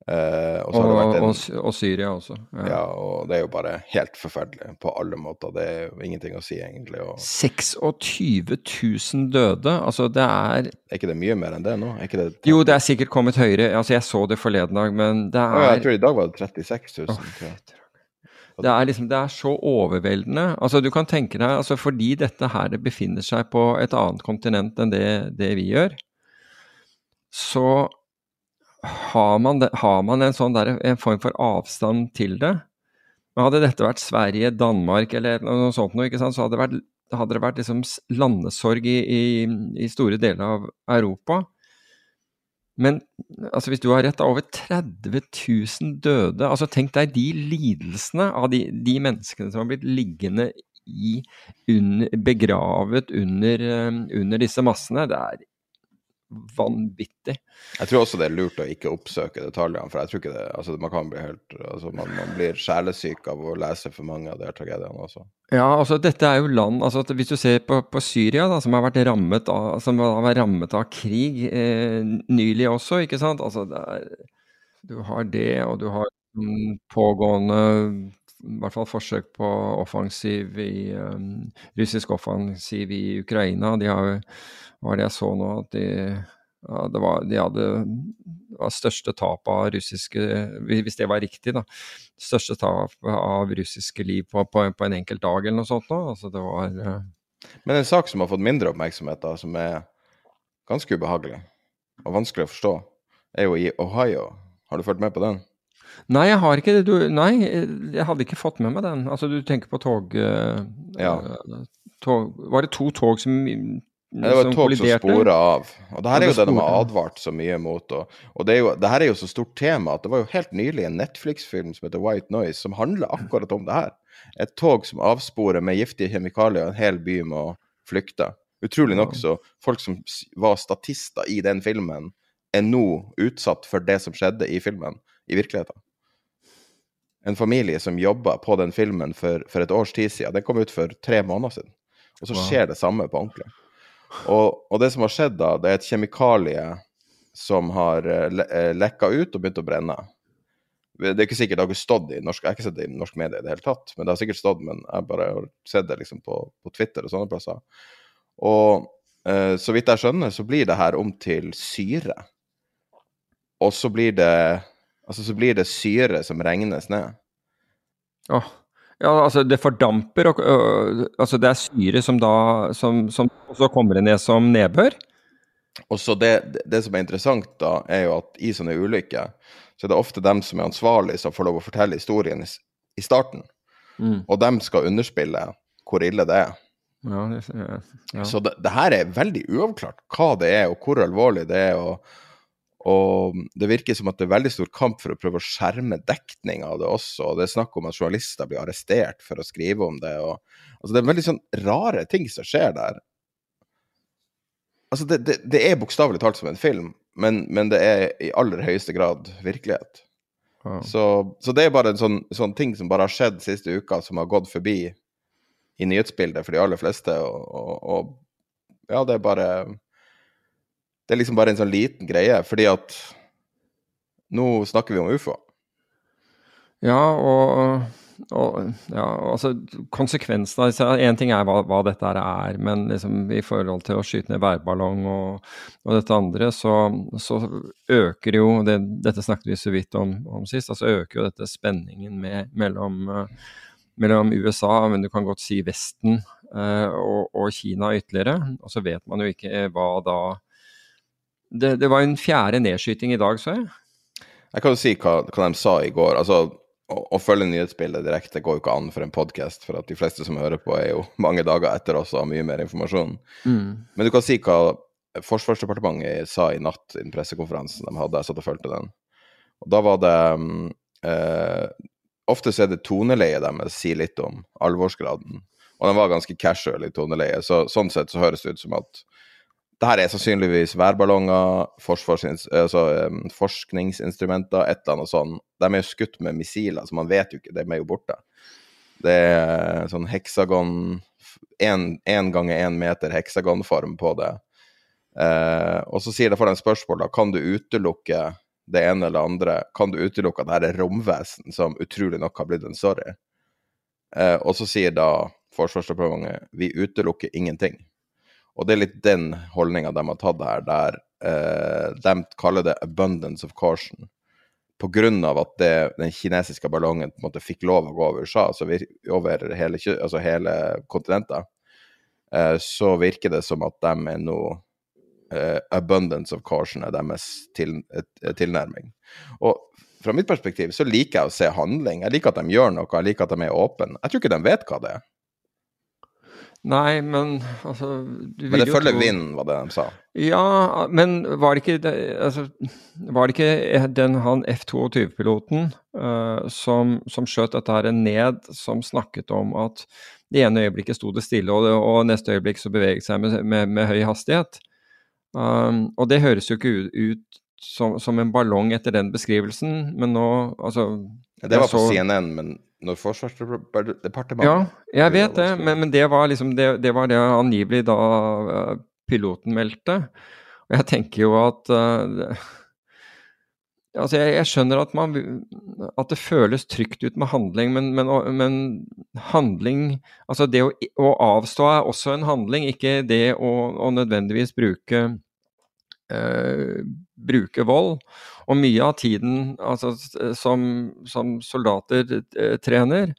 Eh, og, og, en, og, Syria også. Ja. ja. og det er jo bare helt forferdelig på alle måter. Det er jo ingenting å si, egentlig. Og... 26 000 døde, altså det er Er ikke det mye mer enn det nå? Det... Jo, det er sikkert kommet høyere. Altså, jeg så det forleden dag, men det er oh, Jeg tror i dag var det 36 000. Oh, det er, liksom, det er så overveldende. Altså, du kan tenke deg, altså, Fordi dette her befinner seg på et annet kontinent enn det, det vi gjør, så har man, det, har man en, sånn der, en form for avstand til det men Hadde dette vært Sverige, Danmark eller noe sånt, noe, så hadde det vært, hadde det vært liksom landesorg i, i, i, store deler av Europa. Men altså, hvis du har rett, over 30 000 døde. altså Tenk deg de lidelsene av de, de menneskene som har blitt liggende i, under, begravet under, um, under disse massene. Det er vanvittig. Jeg tror også det er lurt å ikke oppsøke detaljene, for jeg tror ikke det altså Man kan bli helt altså man, man, blir sjelesyk av å lese for mange av de tragediene også. Ja, altså dette er jo land altså Hvis du ser på, på Syria, da, som har vært rammet av, som har vært rammet av krig eh, nylig også, ikke sant. Altså er, Du har det, og du har pågående i hvert fall forsøk på offensiv i um, russisk offensiv i Ukraina. De har var det jeg så nå, at de, ja, det var, de hadde var største tap av russiske Hvis det var riktig, da. Største tap av russiske liv på, på, på en enkelt dag eller noe sånt. Da. Altså, det var uh... Men en sak som har fått mindre oppmerksomhet, da, som er ganske ubehagelig og vanskelig å forstå, er jo i Ohio. Har du fulgt med på den? Nei, jeg har ikke det. Du, nei, jeg hadde ikke fått med meg den. Altså, du tenker på tog, uh, ja. tog Var det to tog som ja, det var et tog som spora av. Og det her er jo det de har advart så mye mot. Og, og det, er jo, det, her er jo så stort tema at det var jo helt nylig en Netflix-film som heter White Noise, som handler akkurat om det her. Et tog som avsporer med giftige kjemikalier, en hel by må flykte. Utrolig nok så folk som var statister i den filmen, er nå utsatt for det som skjedde i filmen, i virkeligheten. En familie som jobba på den filmen for, for, et års tid siden, den kom ut for tre måneder siden. Og så skjer det samme på ordentlig. Og, og, det som har skjedd da, det er et kjemikalie som har uh, le uh, lekka ut og begynt å brenne. Det er ikke sikkert det har stått i norsk Jeg har ikke sett det i norsk medie i det hele tatt, men det har sikkert stått, men jeg bare har sett det liksom på, på Twitter og sånne plasser. Og eh, så vidt jeg skjønner, så blir det her om til syre. Og så blir det Altså, så blir det syre som regnes ned. Åh. Ja, altså det fordamper, og og, altså det er syre som da som, som også kommer ned som nedbør? Og så det, det, det som er interessant, da, er jo at i sånne ulykker, så er det ofte dem som er ansvarlige, som får lov å fortelle historien i, i starten. Mm. Og dem skal underspille hvor ille det er. Ja, det, ja. Så det, det her er veldig uavklart hva det er, og hvor alvorlig det er. og og det virker som at det er veldig stor kamp for å prøve å skjerme dekning av det også. og Det er snakk om at journalister blir arrestert for å skrive om det. Og, altså det er veldig sånn rare ting som skjer der. Altså det, det, det er bokstavelig talt som en film, men, men, det er i aller høyeste grad virkelighet. Ah. Så, så, det er bare en sånn, sånn, ting som bare har skjedd siste uka, som har gått forbi i nyhetsbildet for de aller fleste. og, og, og ja, det er bare det er liksom bare en sånn liten greie, fordi at nå snakker vi om ufo. Ja, og, og ja, altså konsekvensene altså, En ting er hva, hva dette er, men liksom, i forhold til å skyte ned værballong og, og dette andre, så, så øker jo det, Dette snakket vi så vidt om, om sist. altså øker jo dette spenningen med, mellom, uh, mellom USA, men du kan godt si Vesten, uh, og, og Kina ytterligere. Og så vet man jo ikke hva da det, det, var en fjerde nedskyting i dag, så jeg. Jeg kan jo si hva, hva de sa i går. Altså, å, å følge nyhetsbildet direkte går jo ikke an for en podkast, for at de fleste som hører på, er jo mange dager etter oss og har mye mer informasjon. Mm. Men du kan si hva Forsvarsdepartementet sa i natt i den pressekonferansen de hadde. Jeg satt og fulgte den. Og da var det mm, eh, Ofte så er det toneleiet deres sier litt om alvorsgraden. Og den var ganske casual i toneleiet, så sånn sett så høres det ut som at det her er sannsynligvis værballonger, altså, um, forskningsinstrumenter, et eller annet sånt. De er jo skutt med missiler, så man vet jo ikke, de er jo borte. Det er sånn heksagon Én ganger én meter heksagonform på det. Eh, og så sier det for dem spørsmål, da, kan du utelukke det ene eller andre? Kan du utelukke at her er romvesen som utrolig nok har blitt en sorry? Eh, og så sier da Forsvarsdepartementet vi utelukker ingenting. Og det er litt den holdninga de har tatt her, der eh, de kaller det 'abundance of caution'. På grunn av at det, den kinesiske ballongen på en måte fikk lov å gå over USA, altså over hele, altså hele kontinentet, eh, så virker det som at de er nå eh, 'abundance of caution' er deres til, tilnærming. Og fra mitt perspektiv så liker jeg å se handling. Jeg liker at de gjør noe, jeg liker at de er åpne. Jeg tror ikke de vet hva det er. Nei, men altså Men det følger vinden, var det de sa? Ja, men var det ikke, altså, var det ikke den, han F-22-piloten uh, som, som skjøt dette her ned, som snakket om at det ene øyeblikket sto det stille, og, det, og neste øyeblikk så beveget seg med, med, med høy hastighet? Um, og det høres jo ikke ut, ut som, som, en ballong etter den beskrivelsen, men nå altså Det var på så, CNN, men når Forsvarsdepartementet Ja, jeg vet det, men, men det, var liksom, det, det, var det angivelig da uh, piloten meldte. Og jeg tenker jo at uh, Altså, jeg, jeg, skjønner at, man, at det føles trygt ut med handling, men, men, men handling Altså, det å, å, avstå er også en handling, ikke det å, å nødvendigvis bruke uh, bruke vold. Og mye av tiden altså, som, som, soldater eh, trener,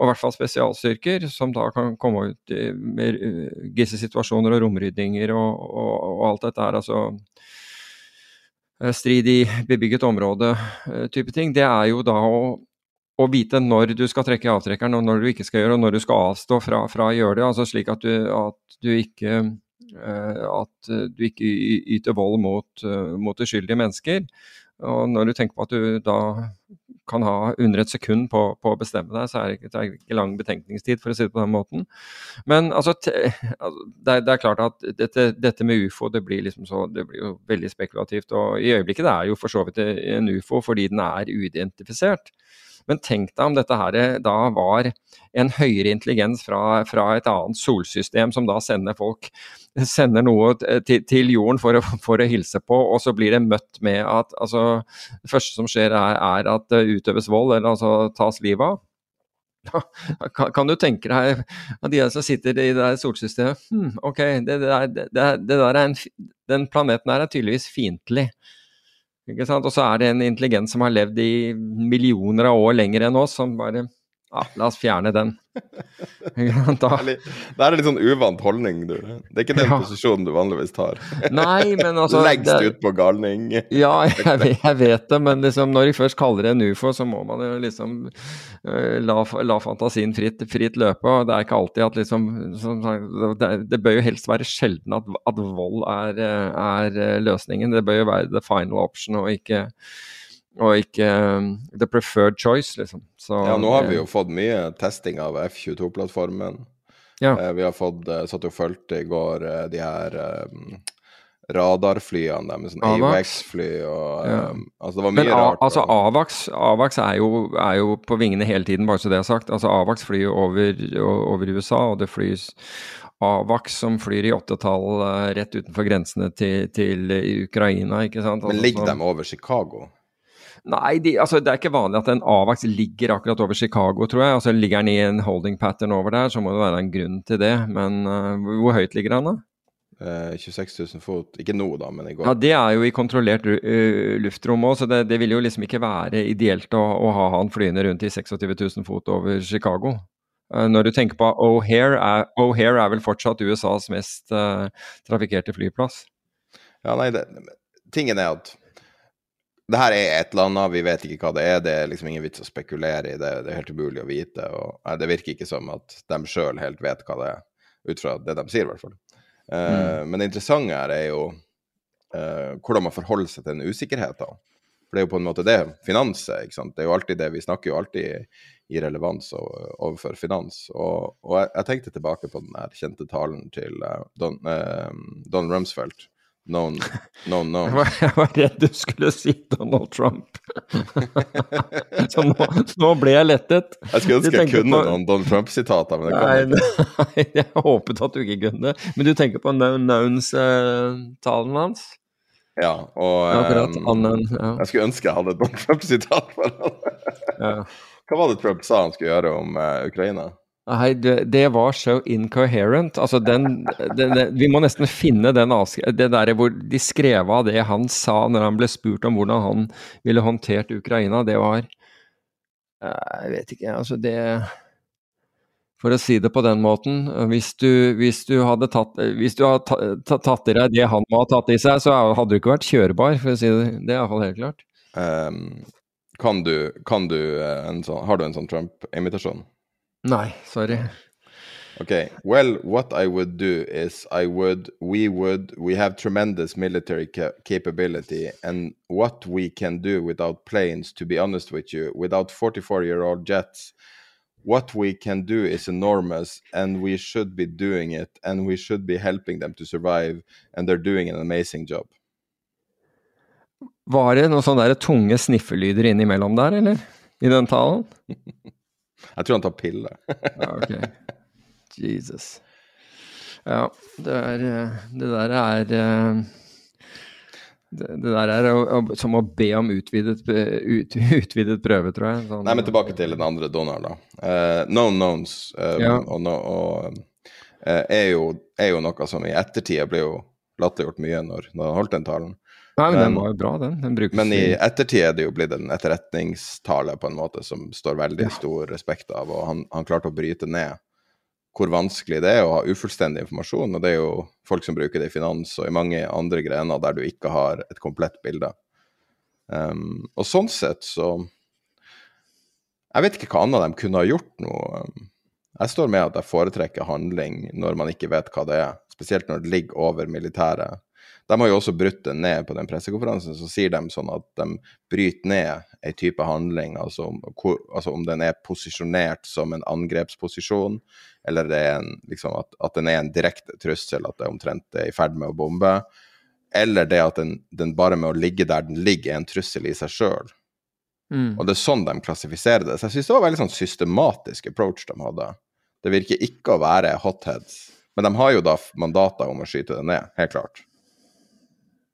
og i hvert fall spesialstyrker, som da kan komme ut i mer uh, gisselsituasjoner og romrydninger og, og, og, alt dette her, altså uh, strid i bebygget område-type ting, det er jo da å, å vite når du skal trekke avtrekkeren og når du ikke skal gjøre, og når du skal avstå fra, fra å gjøre det. altså Slik at du, at du ikke at du ikke yter vold mot, mot uskyldige mennesker. Og når du tenker på at du da kan ha under et sekund på, på å bestemme deg, så er det, ikke, det er ikke lang betenkningstid, for å si det på den måten. Men altså, altså det, er, det, er, klart at dette, dette, med ufo det blir, liksom så, det blir jo veldig spekulativt. Og i øyeblikket det er jo for så vidt en ufo fordi den er uidentifisert. Men tenk deg om dette her da var en høyere intelligens fra, fra et annet solsystem som da sender folk sender noe til, til jorden for å, for å, hilse på, og så blir det møtt med at altså, Det første som skjer, er, er at det utøves vold, eller altså tas livet av. Kan, du tenke deg at de som sitter i det solsystemet hmm, Ok, det, det, det, det der er en, den planeten her er tydeligvis fiendtlig. Og så er det en intelligens som har levd i millioner av år lenger enn oss, som bare ja, la oss fjerne den. da. Det er en litt sånn uvant holdning, du. Det er ikke den ja. posisjonen du vanligvis tar. Nei, men altså Lengst det... ut på galning. ja, jeg vet, jeg vet, det, men liksom, når de først kaller det en ufo, så må man jo liksom uh, la, la, fantasien fritt, fritt, løpe. og Det er ikke alltid at liksom som, det, det, bør jo helst være sjelden at, at vold er, er, løsningen. Det bør jo være the final option, og ikke og ikke um, the preferred choice, liksom. Så, ja, nå har vi jo fått mye testing av F22-plattformen. Ja. Uh, vi har fått uh, satt og fulgte i går uh, de her um, radarflyene deres, sånn AVAX-fly og ja. um, Altså, det var mye Men, rart. Altså, AVAX, AVAX er, jo, er, jo, på vingene hele tiden, bare så det er sagt. Altså, AVAX flyr over, over USA, og det flys AVAX som flyr i åttetall rett utenfor grensene til, til Ukraina, ikke sant. Altså, Men ligger de over Chicago? Nei, de, altså, det er ikke vanlig at en AVAX ligger akkurat over Chicago, tror jeg. Altså, Ligger den i en holding pattern over der, så må det være en grunn til det. Men uh, hvor høyt ligger den, da? Uh, 26 000 fot. Ikke nå, da, men i går. Ja, Det er jo i kontrollert uh, luftrom òg, så det, det, vil jo liksom ikke være ideelt å, å, ha han flyende rundt i 26 000 fot over Chicago. Uh, når du tenker på O'Hare er, O'Hare er vel fortsatt USAs mest trafikkerte flyplass. Ja, nei, det, tingen er at det her er et eller annet, vi vet ikke hva det er. Det er liksom ingen vits å spekulere i det. Det er helt umulig å vite. og nei, Det virker ikke som at de sjøl helt vet hva det er, ut fra det de sier, i hvert fall. Uh, mm. Men det interessante her er jo uh, hvordan man forholder seg til den usikkerheten. For det er jo på en måte det finans er. ikke sant? Det er jo alltid det, Vi snakker jo alltid i relevans overfor finans. Og, og jeg, jeg, tenkte tilbake på den her kjente talen til uh, Don, Don Rumsfeldt No, no, no. Jeg var, redd du skulle si Donald Trump. Så nå, nå, ble jeg lettet. Jeg skulle ønske jeg kunne på... noen Donald Trump-sitater, men det kan ikke. nei, jeg håpet at du ikke kunne. Men du tenker på uh, hans? Ja, og Akkurat, um, annen, ja. jeg skulle ønske jeg hadde et Donald Trump-sitat for ham. ja. Hva var det Trump sa han skulle gjøre om uh, Ukraina? Nei, det, det, var så incoherent. Altså, den, den, den, Vi må nesten finne den det der hvor de skrev av det han sa når han ble spurt om hvordan han ville håndtert Ukraina. Det var Jeg vet ikke, altså det For å si det på den måten, hvis du, hvis du hadde tatt, hvis du hadde tatt, tatt i deg det han må ha tatt i seg, så hadde du ikke vært kjørbar, for å si det. Det er iallfall helt klart. Um, kan du, kan du eh, sånn, Har du en sånn Trump-imitasjon? Nei, sorry. Okay. Well, what I would do is I would, we would, we have tremendous military ca capability, and what we can do without planes, to be honest with you, without 44 year old jets, what we can do is enormous, and we should be doing it, and we should be helping them to survive, and they're doing an amazing job. Var det noen sånne tunge sniffelyder innimellom der, eller? I den talen? Jeg tror han tar piller. ja, ok. Jesus. Ja, det, er, eh, det der er eh, det, det der er som å be om utvidet, ut, utvidet prøve, tror jeg. Sånn, Nei, men tilbake til den andre donoren, da. Uh, known knowns uh, ja. og, og uh, er, jo, er, jo, noe som i ettertid ble jo latterliggjort mye når, når han holdt den talen. Nei, men, den var jo bra, den. den men i ettertid er det jo blitt en etterretningstale på en måte som står veldig ja. stor respekt av, og han, han, klarte å bryte ned hvor vanskelig det er å ha ufullstendig informasjon. Og det er jo folk som bruker det i finans og i mange andre grener der du ikke har et komplett bilde. Um, og sånn sett så Jeg vet ikke hva annet de kunne ha gjort nå. Jeg står med at jeg foretrekker handling når man ikke vet hva det er, spesielt når det ligger over militæret de har jo også brutt det ned på den pressekonferansen. Så sier de sånn at de bryter ned ei type handling, altså, altså, om den er posisjonert som en angrepsposisjon, eller det er en, liksom at, at, den er en direkte trussel, at det omtrent er i ferd med å bombe. Eller det at den, den, bare med å ligge der den ligger, er en trussel i seg sjøl. Mm. Og det er sånn de klassifiserer det. Så jeg syns det var veldig sånn systematisk approach de hadde. Det virker ikke å være hotheads. Men de har jo da mandater om å skyte det ned, helt klart.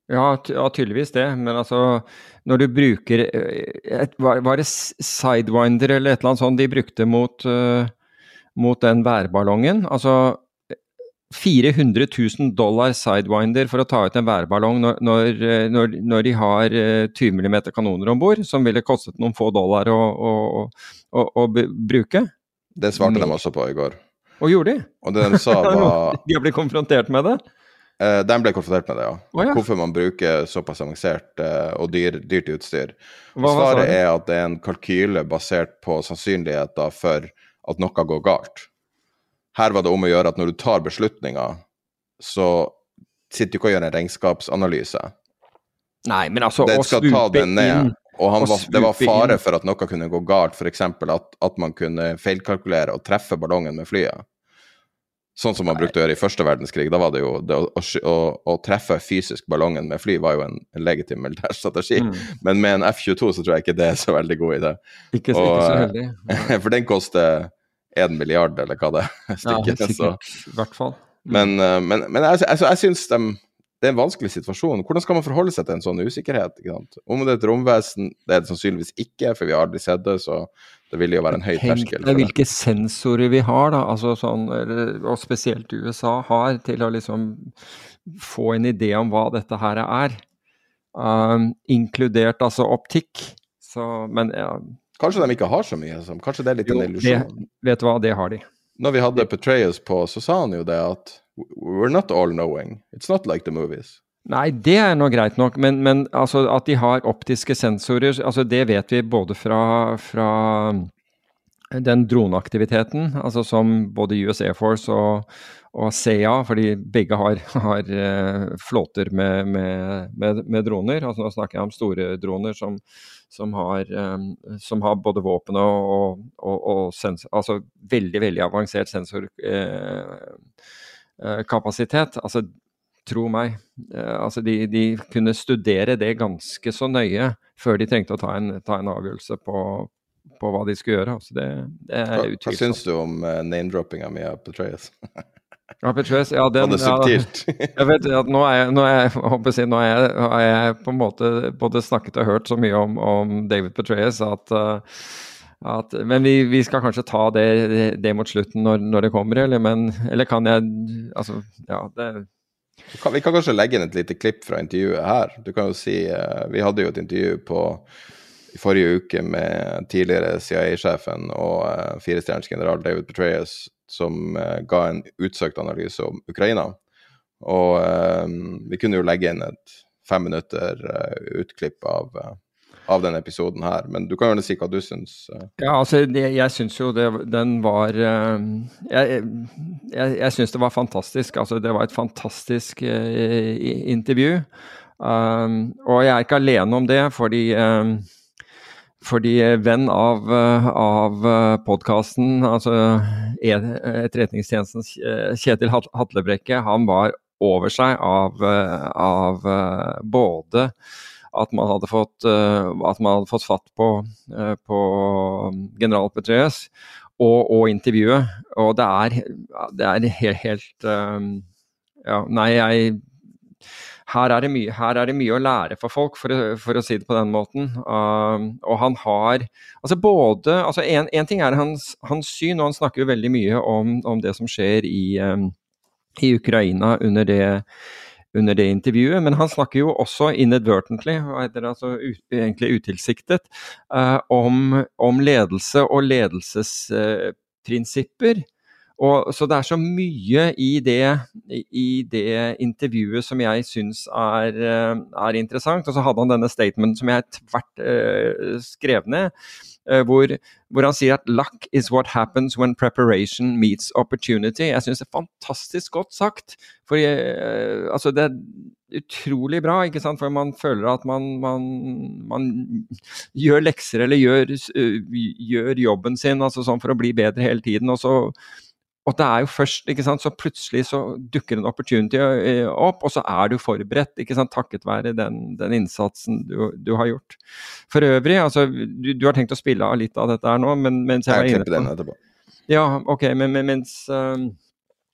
Ja, ty ja, tydeligvis det. Men altså, når du bruker eh, et, var, det Sidewinder eller et eller annet sånt de brukte mot, uh, mot den værballongen? Altså 400 000 dollar Sidewinder for å ta ut en værballong når, når, eh, når, når de har 20 mm kanoner om bord, som ville kostet noen få dollar å, å, å, å bruke? Det svarte de også på i går. Og gjorde de? Og det de sa var De har blitt konfrontert med det? Uh, den ble konfrontert med det, ja. Oh, ja. Hvorfor man bruker såpass avansert uh, og dyr, dyrt utstyr. Hva, Svaret er at det er en kalkyle basert på sannsynligheter for at noe går galt. Her var det om å gjøre at når du tar beslutninger, så sitter du ikke og gjør en regnskapsanalyse. Nei, men altså Det skal ta den ned. Og var, det var fare for at noe kunne gå galt, f.eks. At, at man kunne feilkalkulere og treffe ballongen med flyet. Sånn som man brukte å gjøre i første verdenskrig. Da var det jo det å, å, å, treffe fysisk ballongen med fly var jo en, legitim militær strategi. Mm. Men med en F-22 så tror jeg ikke det er så veldig god idé. Ikke, og, ikke så heldig. for den koster én milliard, eller hva det er. Stykket, ja, sikkert. I hvert fall. Mm. Men, eh, men, men jeg, altså, jeg syns de det er en vanskelig situasjon. Hvordan skal man forholde seg til en sånn usikkerhet? Om det er et romvesen, det er det sannsynligvis ikke, for vi har aldri sett det. så det vil jo være en høy terskel. Tenk deg hvilke sensorer vi har, da, altså sånn, og spesielt USA har, til å liksom få en idé om hva dette her er. Um, inkludert altså optikk. Så, men ja. Kanskje de ikke har så mye? Som, kanskje det er litt jo, en illusjon? Vet du hva, det har de. Når vi hadde Petraeus på, så sa han jo det at We're not all knowing. It's not like the movies. Nei, det er nå greit nok, men, men altså at de har optiske sensorer, altså det vet vi både fra, fra den droneaktiviteten, altså som både US Air Force og, og CEA, fordi begge har, har uh, flåter med, med, med, med, droner. altså Nå snakker jeg om store droner som, som, har, um, som har, både våpen og, og, og, sensor, altså veldig, veldig avansert sensorkapasitet. Uh, uh, altså Tro meg. Eh, altså de, de, kunne studere det ganske så nøye før de trengte å ta en, ta en avgjørelse på, på, hva de skulle gjøre. Altså det, det er hva, hva syns du om uh, name-droppinga mi av Petraeus? ja, Petraeus, ja, den? Ja, jeg vet at nå er jeg, nå er jeg, nå er jeg, har jeg på en måte både snakket og hørt så mye om, om David Petraeus at uh, at, men vi, vi, skal kanskje ta det, det, mot slutten når, når, det kommer, eller, men, eller kan jeg Altså, ja, det kan, vi kan, kanskje legge inn et lite klipp fra intervjuet her. Du kan jo si, uh, Vi hadde jo et intervju på, i forrige uke med tidligere CIA-sjefen og uh, firestjerners general David Petraeus, som uh, ga en utsøkt analyse om Ukraina. Og vi kunne jo legge inn et fem minutter utklipp av av denne episoden her. Men du kan gjerne si hva du syns. Eh. Ja, altså jeg, jeg syns jo det, den var uh, Jeg, jeg, jeg syns det var fantastisk. Altså det var et fantastisk uh, intervju. Um, og jeg er ikke alene om det, fordi um, fordi venn av, av podkasten, altså Etterretningstjenestens Kjetil Hatlebrekke, han var over seg av, av både at man hadde fått, uh, at man hadde fått fatt på, uh, på general Petraeus og, og, intervjuet. Og det er, det er helt, helt um, Ja, nei, jeg her er, mye, her er, det mye, å lære for folk, for, for å si det på den måten. Uh, og han har altså både altså en, en, ting er hans, hans, syn, og han snakker jo veldig mye om, om det som skjer i, um, i Ukraina under det under det intervjuet. Men han snakker jo også inadvertently, altså ut, egentlig utilsiktet, uh, om, om, ledelse og ledelsesprinsipper. Og, så det er så mye i det, i det intervjuet som jeg syns er, eh, er, interessant. Og så hadde han denne statementen som jeg tvert uh, skrev ned Eh, hvor, hvor, han sier at 'luck is what happens when preparation meets opportunity'. Jeg syns det er fantastisk godt sagt. For uh, altså det er utrolig bra, ikke sant? for man føler at man, man, man gjør lekser eller gjør, uh, gjør, jobben sin altså sånn for å bli bedre hele tiden. Og så, og det er jo først, ikke sant, så plutselig så dukker en opportunity eh, opp, og så er du forberedt, ikke sant, takket være den, den innsatsen du, du, har gjort. For øvrig, altså, du, du, har tenkt å spille av litt av dette her nå, men mens jeg, jeg er inne på den. Ja, ok, men, men mens uh,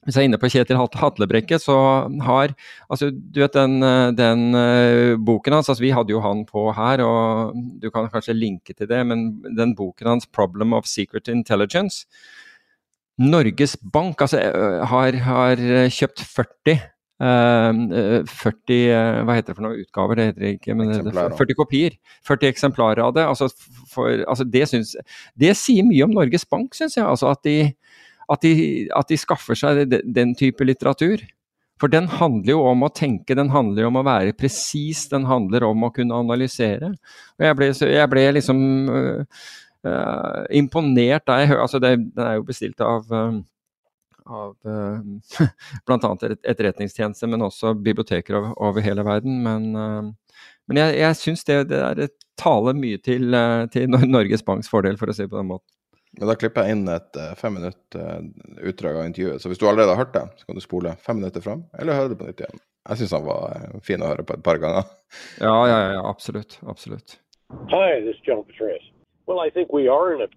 hvis jeg er inne på Kjetil Hatlebrekke, så har altså Du vet den, den uh, boken hans altså Vi hadde jo han på her, og du kan kanskje linke til det, men den boken hans 'Problem of Secret Intelligence' Norges Bank altså, har, har, kjøpt 40 Uh, 40 uh, hva heter det for noe, utgaver, det heter det ikke, men det, 40 kopier. 40 eksemplarer av det. Altså, for, altså det, synes, det, sier mye om Norges Bank, syns jeg. Altså at, de, at, de, at, de, skaffer seg den, den type litteratur. For den handler jo om å tenke, den handler om å være presis, den handler om å kunne analysere. Og jeg ble, jeg ble liksom uh, imponert da jeg hører altså det, Den er jo bestilt av, uh, av uh, bl.a. etterretningstjeneste, men også biblioteker over, over hele verden. Men, uh, men jeg, jeg syns det, det, det, taler mye til, til, Norges Banks fordel, for å si det på den måten. Men da klipper jeg inn et fem minutt utdrag av intervjuet. Så hvis du allerede har hørt det, så kan du spole fem minutter fram, eller høre det på nytt igjen. Jeg syns han var fin å høre på et par ganger. Ja, ja, ja, absolutt. Absolutt. Hi, this is John Petraeus. Well, I think we are in a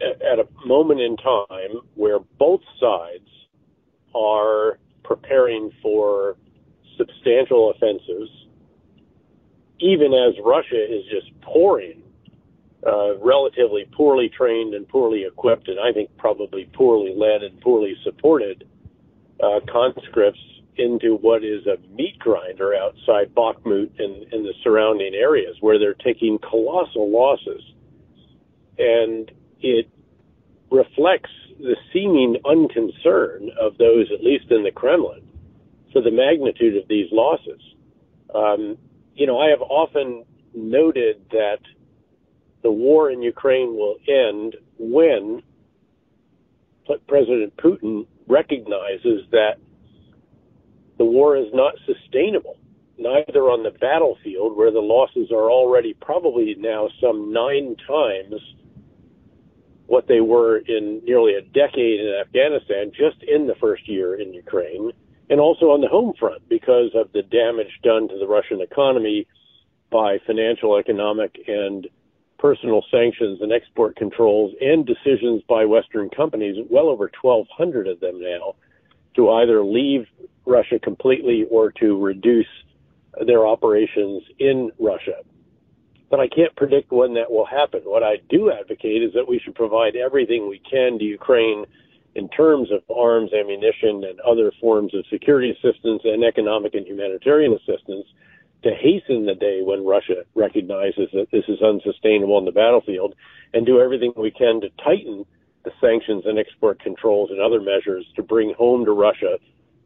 at a moment in time where both sides are preparing for substantial offensives, even as Russia is just pouring uh, relatively poorly trained and poorly equipped, and I think probably poorly led and poorly supported uh, conscripts into what is a meat grinder outside Bakhmut and, in the surrounding areas, where they're taking colossal losses and it reflects the seeming unconcern of those, at least in the Kremlin, for the magnitude of these losses. Um, you know, I have often noted that the war in Ukraine will end when President Putin recognizes that the war is not sustainable neither on the battlefield, where the losses are already probably now some nine times what they were in nearly a decade in Afghanistan, just in the first year in Ukraine, and also on the home front because of the damage done to the Russian economy by financial, economic, and personal sanctions and export controls and decisions by Western companies, well over 1,200 of them now, to either leave Russia completely or to reduce their operations in Russia but I can't predict when that will happen. What I do advocate is that we should provide everything we can to Ukraine in terms of arms, ammunition, and other forms of security assistance and economic and humanitarian assistance to hasten the day when Russia recognizes that this is unsustainable on the battlefield and do everything we can to tighten the sanctions and export controls and other measures to bring home to Russia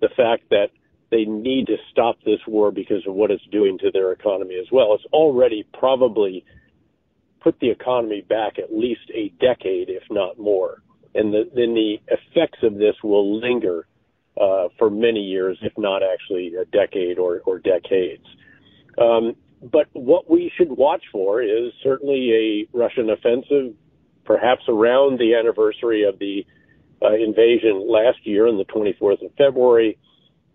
the fact that they need to stop this war because of what it's doing to their economy as well. It's already probably put the economy back at least a decade, if not more. And the, then the effects of this will linger uh, for many years, if not actually a decade or, or decades. Um, but what we should watch for is certainly a Russian offensive, perhaps around the anniversary of the uh, invasion last year on the 24th of February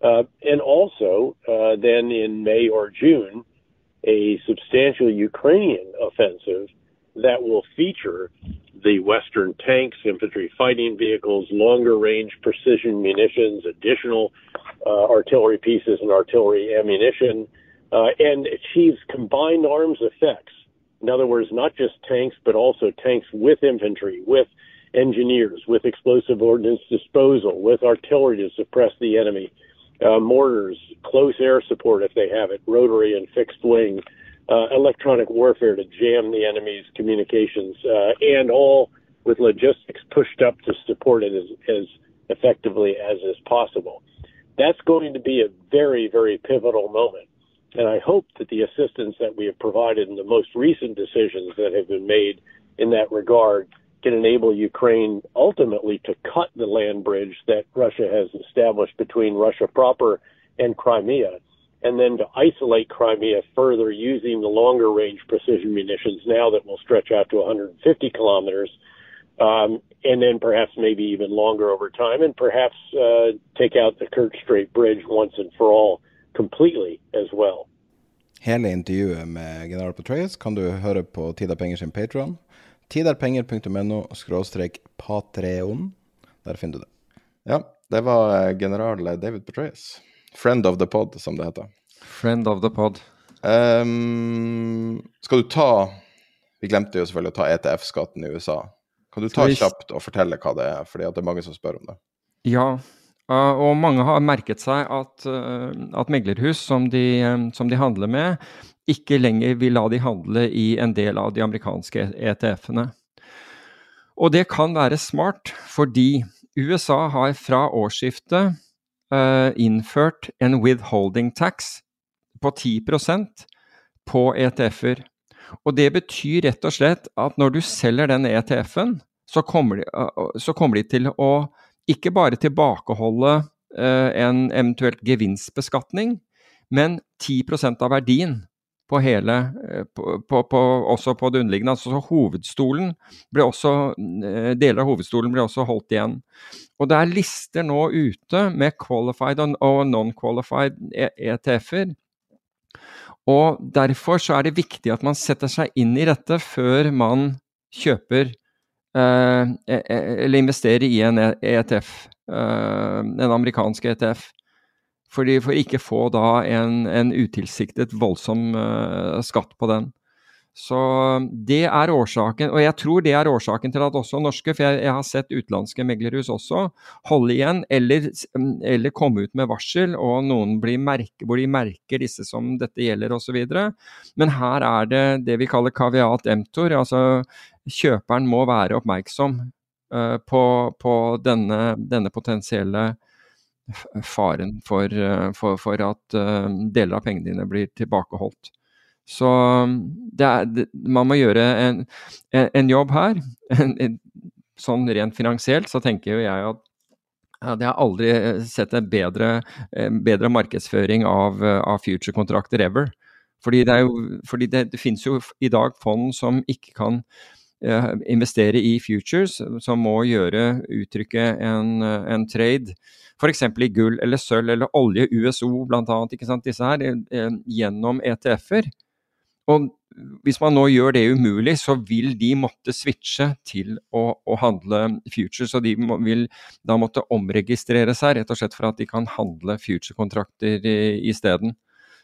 uh, and also, uh, then in May or June, a substantial Ukrainian offensive that will feature the Western tanks, infantry fighting vehicles, longer range precision munitions, additional uh, artillery pieces and artillery ammunition, uh, and achieves combined arms effects. In other words, not just tanks, but also tanks with infantry, with engineers, with explosive ordnance disposal, with artillery to suppress the enemy, uh, mortars, close air support if they have it, rotary and fixed wing, uh, electronic warfare to jam the enemy's communications, uh, and all with logistics pushed up to support it as, as effectively as is possible. That's going to be a very, very pivotal moment. And I hope that the assistance that we have provided in the most recent decisions that have been made in that regard can enable Ukraine ultimately to cut the land bridge that Russia has established between Russia proper and Crimea, and then to isolate Crimea further using the longer range precision munitions now that will stretch out to 150 kilometers um, and then perhaps maybe even longer over time, and perhaps uh, take out the Kirk Strait Bridge once and for all completely as well. Hele intervjuet med general Petraeus kan du høre på Tida Penger sin Patron. Tiderpenger.no skråstrek patreon. Der finner du det. Ja, det var eh, general David Petraeus. Friend of the pod, som det heter. Friend of the pod. Um, skal du ta Vi glemte jo selvfølgelig å ta ETF-skatten i USA. Kan du ta kjapt og fortelle hva det er, fordi det er mange som spør om det? Ja, og mange har merket seg at, eh, at meglerhus som de, eh, som de, handler med, ikke lenger vil la de handle i en del av de amerikanske ETF-ene. Og det kan være smart, fordi USA har fra årsskiftet uh, innført en withholding tax på 10% på ETF-er. Og det betyr rett og slett at når du selger den ETF-en, så, så, kommer de til å ikke bare tilbakeholde uh, en eventuelt gevinstbeskatning, men 10% av verdien på hele, uh, på, på, også på det underliggende. Altså hovedstolen ble også, uh, Deler av hovedstolen ble også holdt igjen. Og det er lister nå ute med qualified og non-qualified ETF-er og Derfor så er det viktig at man setter seg inn i dette før man kjøper eh, e, e, eller investerer i en ETF, eh, en amerikansk ETF. For ikke få da en, en utilsiktet voldsom uh, skatt på den. Så det er årsaken, og jeg tror det er årsaken til at også norske, for jeg, jeg har sett utenlandske meglerhus også, holde igjen eller, eller komme ut med varsel, og noen merke, hvor de merker disse som dette gjelder osv. Men her er det det vi kaller kaviat emptor, altså kjøperen må være oppmerksom uh, på, på denne, denne, potensielle faren for, uh, for, for at uh, deler av pengene dine blir tilbakeholdt. Så det er, man må gjøre en, en, jobb her. Sånn rent finansielt så tenker jo jeg at jeg har aldri sett en bedre, bedre markedsføring av, av future-kontrakter ever. Fordi, det, jo, fordi det, det, finnes jo i dag fond som ikke kan eh, investere i futures, som må gjøre, uttrykke en, en trade f.eks. i gull eller sølv eller olje, USO bl.a. Disse her, uh, gjennom ETF-er. Og hvis man nå gjør det umulig, så vil de måtte switche til å, å handle futures. Og de må, vil da måtte omregistrere seg, rett og slett for at de kan handle future-kontrakter isteden.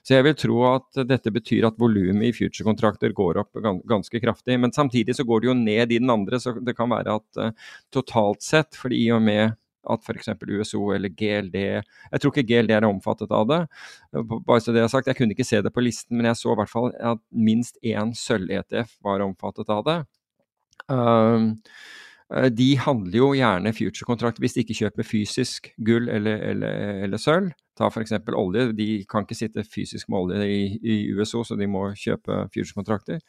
Så jeg vil tro at dette betyr at volumet i future-kontrakter går opp ganske kraftig. Men samtidig så går det jo ned i den andre, så det kan være at totalt sett, fordi i og med at f.eks. USO eller GLD Jeg tror ikke GLD er omfattet av det. Bare så det er sagt, Jeg kunne ikke se det på listen, men jeg så i hvert fall at minst én sølv-ETF var omfattet av det. Um, de handler jo gjerne future-kontrakt hvis de ikke kjøper fysisk gull eller, eller, eller sølv. Ta f.eks. olje. De kan ikke sitte fysisk med olje i, i USO, så de må kjøpe future-kontrakter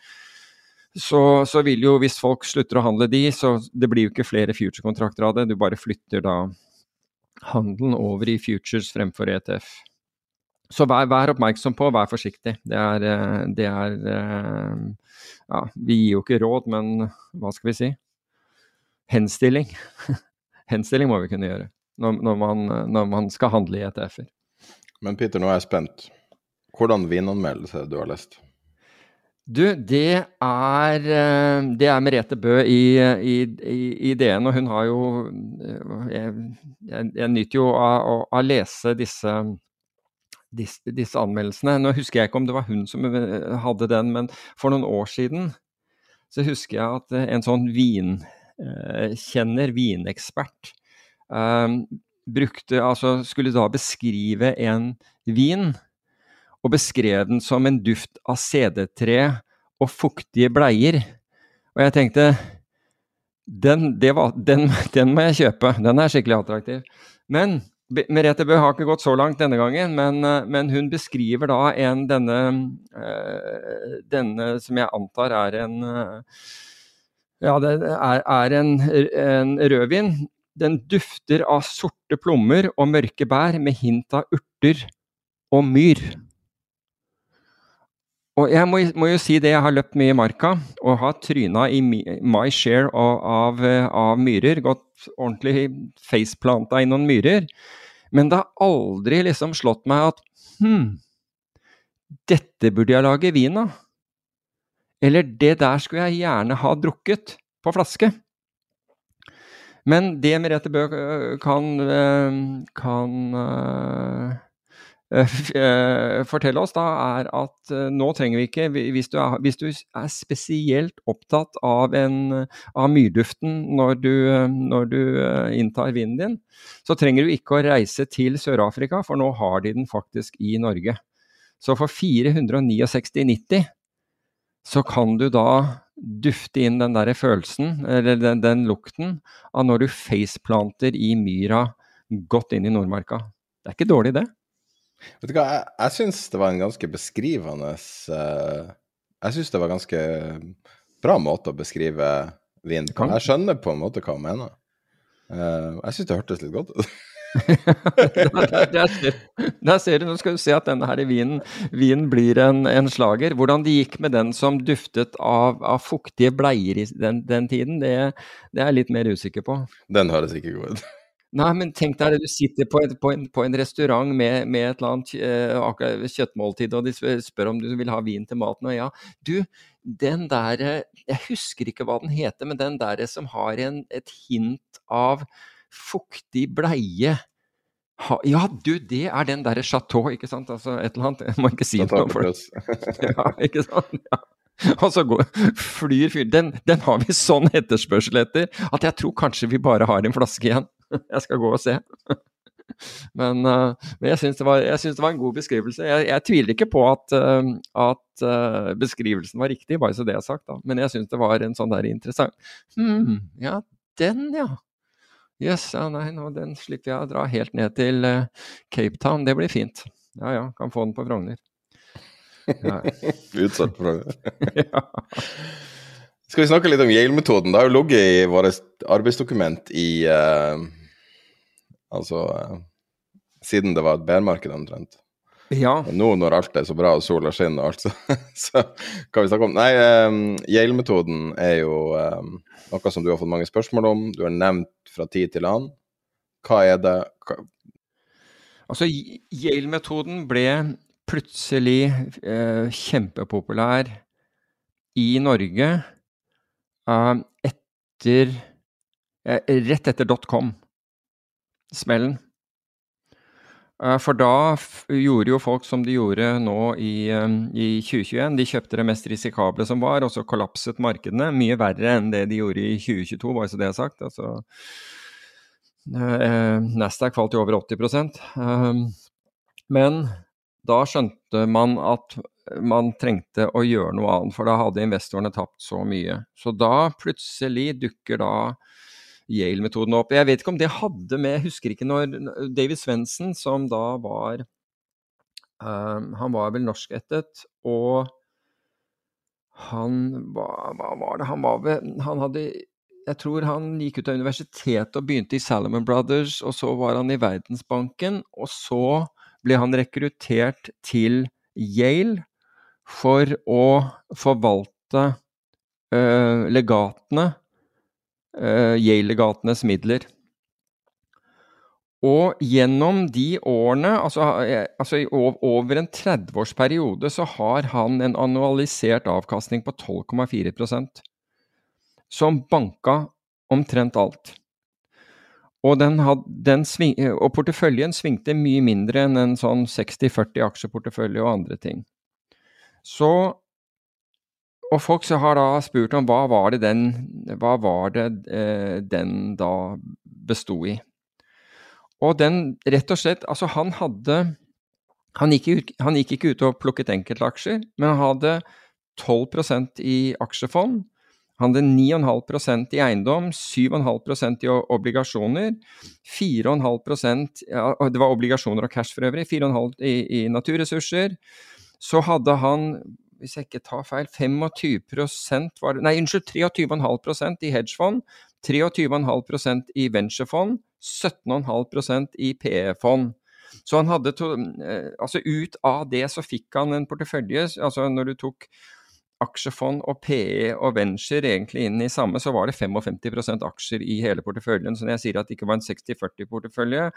så, så, vil jo, hvis folk slutter å handle de, så det blir jo ikke flere future-kontrakter av det. Du bare flytter da handelen over i futures fremfor ETF. Så vær, vær oppmerksom på, vær forsiktig. Det er, eh, det er eh, Ja, vi gir jo ikke råd, men hva skal vi si? Henstilling. Henstilling må vi kunne gjøre når, når, man, når man, skal handle i ETF-er. Men Peter, nå er jeg spent. Hvordan vinanmeldelse du har lest? Du, det er, eh, det er Merete Bø i, i, i, DN, og hun har jo eh, Jeg, jeg, nyter jo av å lese disse, disse, disse, anmeldelsene. Nå husker jeg ikke om det var hun som eh, hadde den, men for noen år siden så husker jeg at en sånn vinkjenner, vinekspert, brukte Altså skulle da beskrive en vin og beskrev den som en duft av CD-tre og fuktige bleier. Og jeg tenkte den, var, den, den, må jeg kjøpe, den er skikkelig attraktiv. Men Merete Bø har ikke gått så langt denne gangen, men, men hun beskriver da en denne, øh, denne som jeg antar er en øh, Ja, det er, er en, en rødvin. Den dufter av sorte plommer og mørke bær med hint av urter og myr. Og jeg må, må, jo si det, jeg har løpt mye i marka og har tryna i my share av, av, av myrer. Gått ordentlig faceplanta i noen myrer. Men det har aldri liksom slått meg at hm, dette burde jeg lage vin av. Eller det der skulle jeg gjerne ha drukket på flaske. Men det Merete Bø kan, kan uh, fortelle oss, da, er at uh, nå trenger vi ikke hvis du, er, hvis du, er, spesielt opptatt av, en, av myrduften når du, når du inntar vinen din, så trenger du ikke å reise til Sør-Afrika, for nå har de den faktisk i Norge. Så for 469,90 så kan du da dufte inn den der følelsen, eller den, den lukten, av når du faceplanter i myra godt inn i Nordmarka. Det er ikke dårlig, det. Vet du hva, jeg, jeg syns det var en ganske beskrivende uh, Jeg syns det var en ganske bra måte å beskrive vin på. Jeg skjønner på en måte hva hun mener. Uh, jeg syns det hørtes litt godt ut. der, ser, der, ser, du, Nå skal du se at denne her vinen, vinen blir en, en, slager. Hvordan det gikk med den som duftet av, av fuktige bleier i den, den tiden, det, det, er jeg litt mer usikker på. Den høres ikke god ut. Nei, men tenk deg det, du sitter på, en, på, en, på en, restaurant med, med, et eller annet eh, kjøttmåltid, og de spør om du vil ha vin til maten, og ja, du, den der Jeg husker ikke hva den heter, men den der som har en, et hint av fuktig bleie ha, ja, du, det er den derre chateau, ikke sant? Altså et eller annet. Jeg må ikke si noe for det. ja, ikke sant? Ja. Og så går, flyr fyr. Den, den har vi sånn etterspørsel etter at jeg tror kanskje vi bare har en flaske igjen. Jeg skal gå og se. Men, uh, men jeg syns det, det, var en god beskrivelse. Jeg, jeg tviler ikke på at, uh, at uh, beskrivelsen var riktig, bare så det er sagt. da. Men jeg syns det var en sånn der interessant hmm, Ja, den, ja. Jøss, yes, ja, nei, nå, den slipper jeg å dra helt ned til Cape Town. Det blir fint. Ja ja, kan få den på Frogner. Ja. Utsatt på Frogner. ja. Skal vi snakke litt om Yale-metoden? Det har jo ligget i vårt arbeidsdokument i Altså siden det var et bærmarked omtrent. Ja. Og nå når alt er så bra og sola skinner og alt, så, så kan vi snakke om Nei, um, Yale-metoden er jo um, noe som du har fått mange spørsmål om. Du har nevnt fra tid til annen. Hva er det Hva... Altså, Yale-metoden ble plutselig eh, kjempepopulær i Norge eh, etter eh, Rett etter dotcom smellen. Eh, for da gjorde jo folk som de gjorde nå i, eh, i, 2021. De kjøpte det mest risikable som var, og så kollapset markedene. Mye verre enn det de gjorde i 2022, bare så det er sagt. Altså, eh, Nasdaq falt jo over 80% Men da skjønte man at man trengte å gjøre noe annet, for da hadde investorene tapt så mye. Så da plutselig dukker da Yale-metoden opp. Jeg vet ikke om det hadde med Jeg husker ikke når David Svendsen, som da var um, Han var vel norskættet, og han hva, hva, var det Han var ved Han hadde Jeg tror han gikk ut av universitetet og begynte i Salomon Brothers, og så var han i Verdensbanken, og så ble han rekruttert til Yale for å forvalte uh, legatene uh, Yale-legatenes midler. Og gjennom de årene, altså, eh, altså i over en 30-årsperiode, så har han en annualisert avkastning på 12,4% som banka omtrent alt. Og, den had, den sving, og, porteføljen svingte mye mindre enn en sånn 60-40 aksjeportefølje og andre ting. Så og folk har da spurt om hva var det den, var det, eh, den da besto i. Og den rett og slett Altså, han hadde han gikk, ut, han gikk ikke ut og plukket enkeltaksjer, men han hadde 12% i aksjefond. Han hadde 9,5% i eiendom, 7,5% i obligasjoner, 4,5 ja, Det var obligasjoner og cash for øvrig. 4,5 i, i naturressurser. Så hadde han hvis jeg ikke tar feil, 25% var det, Nei, unnskyld, 23,5% i hedgefond, 23,5% i venturefond, 17,5% i PE-fond. Så han hadde to, altså ut av det så fikk han en portefølje. altså Når du tok aksjefond og PE og venture egentlig inn i samme, så var det 55% aksjer i hele porteføljen. Så når jeg sier at det ikke var en 60-40-portefølje,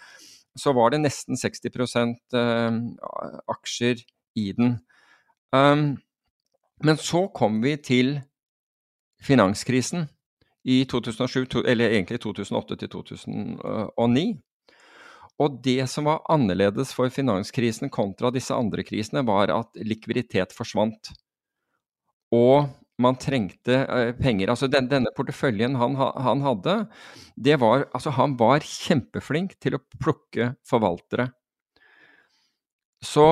så var det nesten 60% aksjer i den. Um, men så kom vi til finanskrisen i 2007, eller egentlig 2008 til 2009. Og det som var annerledes for finanskrisen kontra disse andre krisene, var at likviditet forsvant. Og man trengte uh, penger. Altså den, denne porteføljen han, han, hadde, det var Altså han var kjempeflink til å plukke forvaltere. Så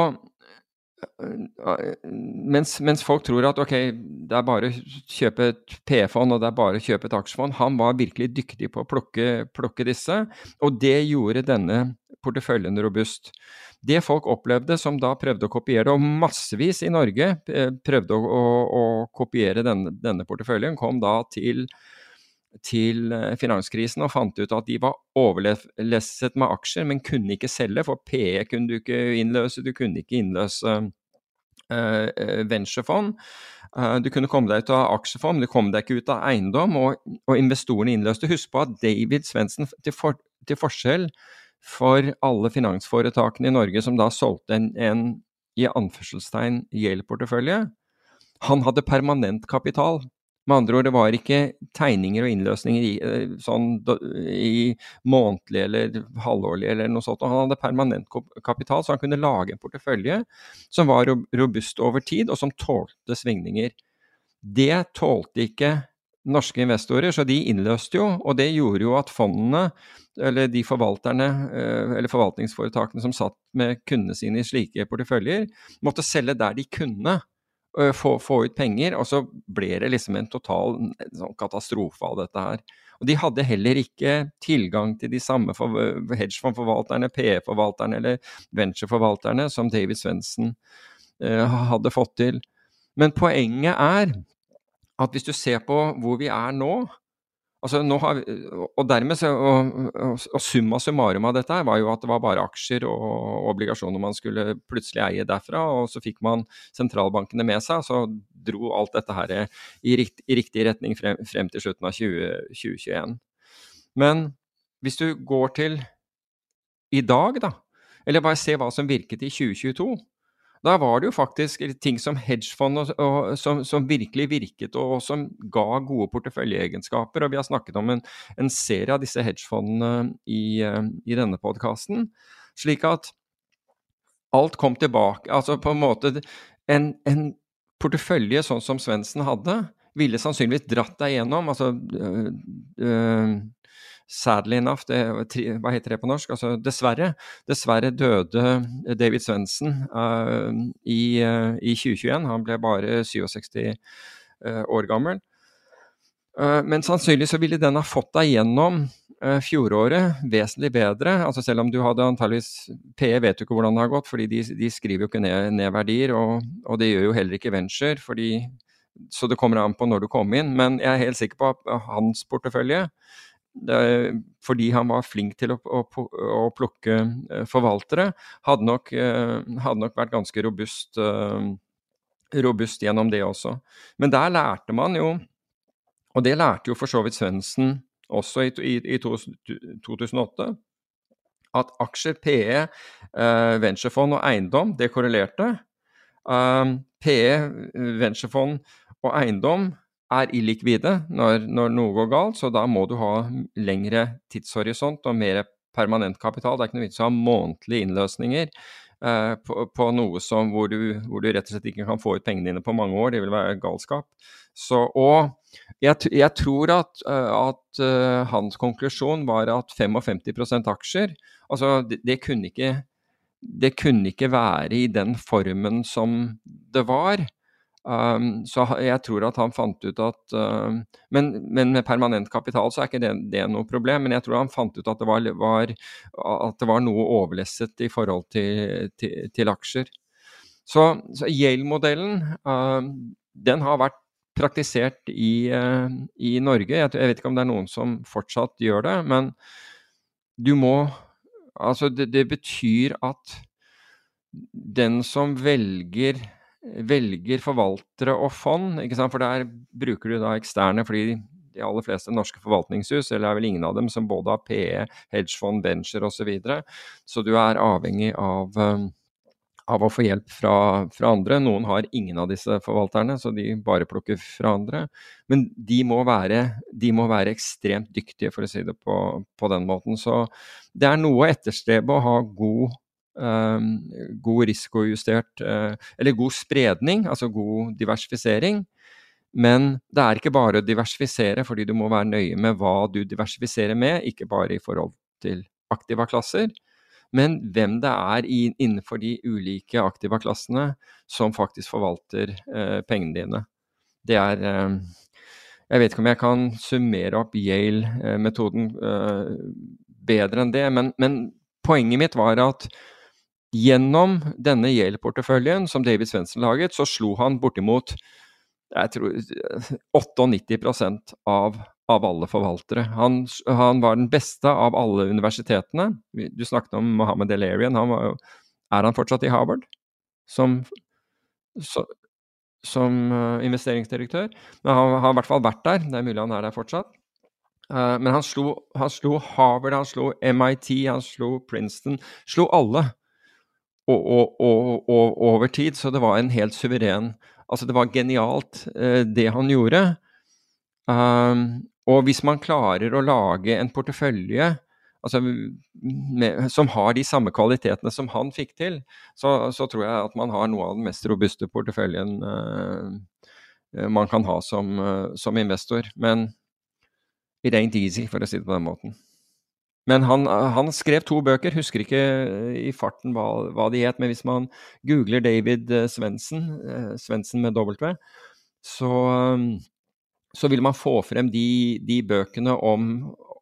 mens, mens, folk tror at ok, det er bare å kjøpe et P-fond og det er bare å kjøpe et aksjefond, han var virkelig dyktig på å plukke, plukke disse, og det gjorde denne porteføljen robust. Det folk opplevde som da prøvde å kopiere, og massevis i Norge eh, prøvde å, å, å kopiere denne, denne, porteføljen, kom da til, til eh, finanskrisen og fant ut at de var overlesset med aksjer, men kunne ikke selge, for PE kunne du ikke innløse, du kunne ikke innløse uh, venturefond. Uh, du kunne komme deg ut av aksjefond, men du kom deg ikke ut av eiendom, og, og investorene innløste. Husk på at David Svendsen, til, for, til forskjell for alle finansforetakene i Norge som da solgte en, en i anførselstegn Yale-portefølje. Han hadde permanent kapital. Med andre ord, det var ikke tegninger og innløsninger i, eh, sånn, i månedlig eller halvårlig eller noe sånt. Han hadde permanent kapital, så han kunne lage en portefølje som var robust over tid, og som tålte svingninger. Det tålte ikke norske investorer, så de innløste jo, og det gjorde jo at fondene, eller de forvalterne, eh, eller forvaltningsforetakene som satt med kundene sine i slike porteføljer, måtte selge der de kunne få, få ut penger, og så ble det liksom en total sånn katastrofe av dette her. Og de hadde heller ikke tilgang til de samme hedgefondforvalterne, PE-forvalterne eller venture-forvalterne som David Svendsen eh, hadde fått til. Men poenget er at hvis du ser på hvor vi er nå, altså har og dermed så, og, og summa summarum av dette var jo at det var bare aksjer og obligasjoner man skulle plutselig eie derfra, og så fikk man sentralbankene med seg, så dro alt dette her i, rikt, i riktig retning frem, frem, til slutten av 20, 2021. Men hvis du går til i dag, da, eller bare se hva som virket i 2022, da var det jo faktisk ting som hedgefond og, og, som, som, virkelig virket, og, og, som ga gode porteføljeegenskaper. Og vi har snakket om en, en serie av disse hedgefondene i, eh, i denne podkasten. Slik at alt kom tilbake. Altså på en måte en, en portefølje sånn som Svendsen hadde, ville sannsynligvis dratt deg gjennom. Altså øh, øh, sadly enough, det, hva heter det på norsk? Altså, dessverre, dessverre døde David Svendsen uh, i, uh, i, 2021. Han ble bare 67 uh, eh, år gammel. men sannsynlig så ville den ha fått deg gjennom fjoråret vesentlig bedre. altså Selv om du hadde antageligvis PE vet du ikke hvordan det har gått, fordi de, de skriver jo ikke ned, ned verdier. Og, og, det gjør jo heller ikke venture, fordi, så det kommer an på når du kom inn. Men jeg er helt sikker på at hans portefølje fordi han var flink til å, å, å plukke eh, forvaltere, hadde nok, eh, hadde nok, vært ganske robust, eh, robust gjennom det også. Men der lærte man jo, og det lærte jo for så vidt Svendsen også i, i, i 2008, at aksjer, PE, venturefond og eiendom, det korrelerte. PE, venturefond og eiendom er illikvide når, når, noe går galt, så da må du ha lengre tidshorisont og mer permanent kapital. Det er ikke noe vits å ha månedlige innløsninger eh, på, på, noe som, hvor du, hvor, du, rett og slett ikke kan få ut pengene dine på mange år. Det vil være galskap. Så, og jeg, jeg tror at, eh, at uh, hans konklusjon var at 55 aksjer altså det, det, kunne ikke, det kunne ikke være i den formen som det var. Um, så jeg tror at han fant ut at uh, men, men, med permanent kapital så er ikke det, det, noe problem. Men jeg tror han fant ut at det var, var at det var noe overlesset i forhold til, til, til aksjer. Så, så Yale-modellen uh, den har vært praktisert i, uh, i Norge. Jeg, jeg, vet ikke om det er noen som fortsatt gjør det, men du må Altså, det, det betyr at den som velger velger forvaltere og fond, for der bruker du da eksterne fordi de aller fleste norske forvaltningshus, eller er vel ingen av dem, som både har PE, hedgefond, venture osv. Så, videre. så du er avhengig av, um, av å få hjelp fra, fra, andre. Noen har ingen av disse forvalterne, så de bare plukker fra andre. Men de må være, de må være ekstremt dyktige, for å si det på, på den måten. Så det er noe å etterstrebe å ha god god risikojustert uh, Eller god spredning, altså god diversifisering. Men det er ikke bare å diversifisere, fordi du må være nøye med hva du diversifiserer med, ikke bare i forhold til aktiva-klasser, men hvem det er innenfor de ulike aktiva-klassene som faktisk forvalter uh, pengene dine. Det er uh, Jeg vet ikke om jeg kan summere opp Yale-metoden bedre enn det, men, men poenget mitt var at Gjennom denne Yale-porteføljen som David Svendsen laget, så slo han bortimot jeg tror 98% av, av alle forvaltere. Han, han, var den beste av alle universitetene. Du snakket om Mohammed El-Arian. er han fortsatt i Harvard som, så, som uh, investeringsdirektør? Men han har i hvert fall vært der. Det er mulig han er der fortsatt. Uh, men han slo, han slo Harvard, han slo MIT, han slo Princeton. Slo alle og, og, og, og, over tid. Så det var en helt suveren Altså, det var genialt, eh, det han gjorde. Um, og hvis man klarer å lage en portefølje altså, med, som har de samme kvalitetene som han fikk til, så, så, tror jeg at man har noe av den mest robuste porteføljen eh, man kan ha som, uh, som investor. Men it ain't easy, for å si det på den måten. Men han, han, skrev to bøker, husker ikke eh, i farten hva, hva de het. Men hvis man googler David eh, Svendsen, eh, Svendsen med W, så, så, vil man få frem de, de bøkene om,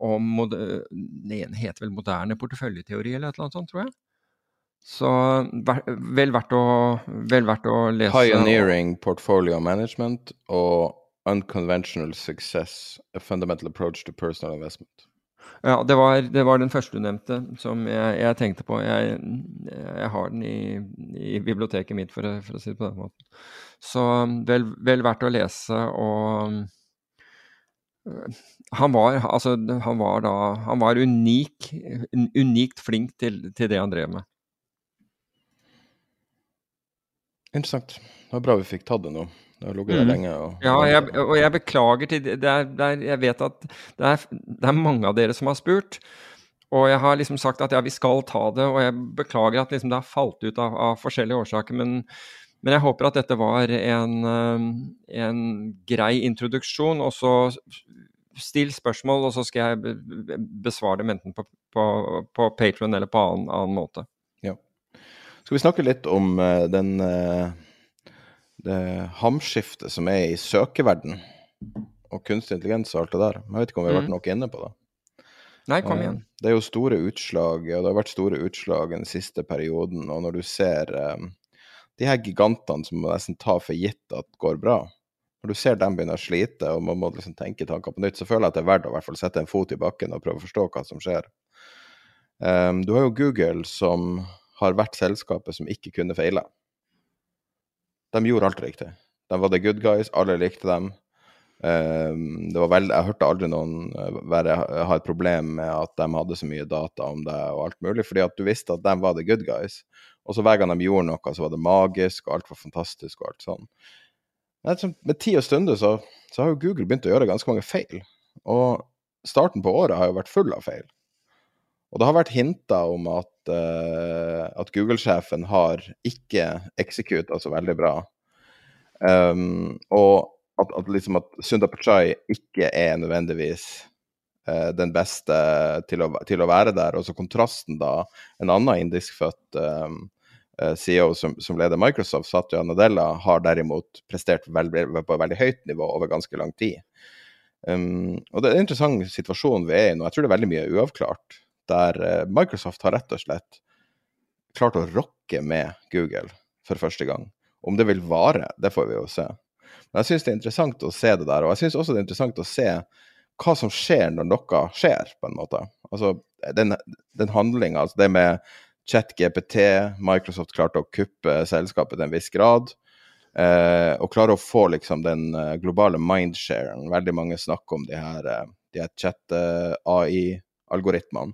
om Den ene heter vel moderne porteføljeteori eller et eller annet sånt, tror jeg. Så vel verdt å, vel verdt å lese. Pioneering Portfolio Management og Unconventional Success, A Fundamental Approach to Personal Investment. Ja, det var, det var, den første du nevnte som jeg, jeg tenkte på. Jeg, jeg har den i, i, biblioteket mitt, for, for, å si det på den måten. Så vel, vel verdt å lese. Og øh, han var, altså, han var da Han var unik, unikt flink til, til det han drev med. Interessant. Det var bra vi fikk tatt det nå. Det har ligget der mm. lenge. Og, ja, jeg, og jeg beklager til det er, det er, Jeg vet at det er, det er, mange av dere som har spurt. Og jeg har liksom sagt at ja, vi skal ta det, og jeg beklager at liksom det har falt ut av, av forskjellige årsaker. Men, men, jeg håper at dette var en, en grei introduksjon. Og så still spørsmål, og så skal jeg besvare dem enten på, på, på Patron eller på annen, annen måte. Ja. Skal vi snakke litt om uh, den uh det hamskiftet som er i søkeverden og kunstig intelligens og alt det der. Jeg vet ikke om vi har vært mm. nok inne på det. Nei, kom igjen. Eh, det er jo store utslag, og det har vært store utslag den siste perioden. Og når du ser um, de her gigantene som man nesten tar for gitt at går bra, når du ser dem begynne å slite, og man må liksom tenke tanker på nytt, så føler jeg at det er verdt å hvert fall sette en fot i bakken og prøve å forstå hva som skjer. Um, du har jo Google, som har vært selskapet som ikke kunne feile de gjorde alt riktig. De var the good guys, alle likte dem. Var veld, jeg hørte aldri noen eh, være, ha et problem med at de hadde så mye data om det og alt mulig, fordi at du visste at de var the good guys. Og så hver gang de gjorde noe, så var det magisk, og alt var fantastisk og alt sånn. Med tid og stunder så, så har jo Google begynt å gjøre ganske mange feil. Og starten på året har jo vært full av feil. Og det har vært hinta om at, uh, at Google-sjefen har ikke executa så veldig bra. Um, og at, at, liksom at Sunda Pichai ikke er nødvendigvis uh, den beste til å, til å, være der. Og så kontrasten da, en annen indiskfødt um, uh, CEO som, som, leder Microsoft, Satya Nadella, har derimot prestert veldig, på veldig høyt nivå over ganske lang tid. Um, og det er en interessant situasjon vi er i nå. Jeg tror det er veldig mye uavklart der eh, Microsoft har rett og slett klart å rocke med Google for første gang. Om det vil vare, det får vi jo se. Men jeg syns det er interessant å se det der. Og jeg syns også det er interessant å se hva som skjer når noe skjer, på en måte. Altså den, den handlinga, altså det med ChatGPT, Microsoft klarte å kuppe selskapet til en viss grad. Eh, og klare å få liksom den uh, globale mindsharen. Veldig mange snakker om de her, de her chat-AI-algoritmene.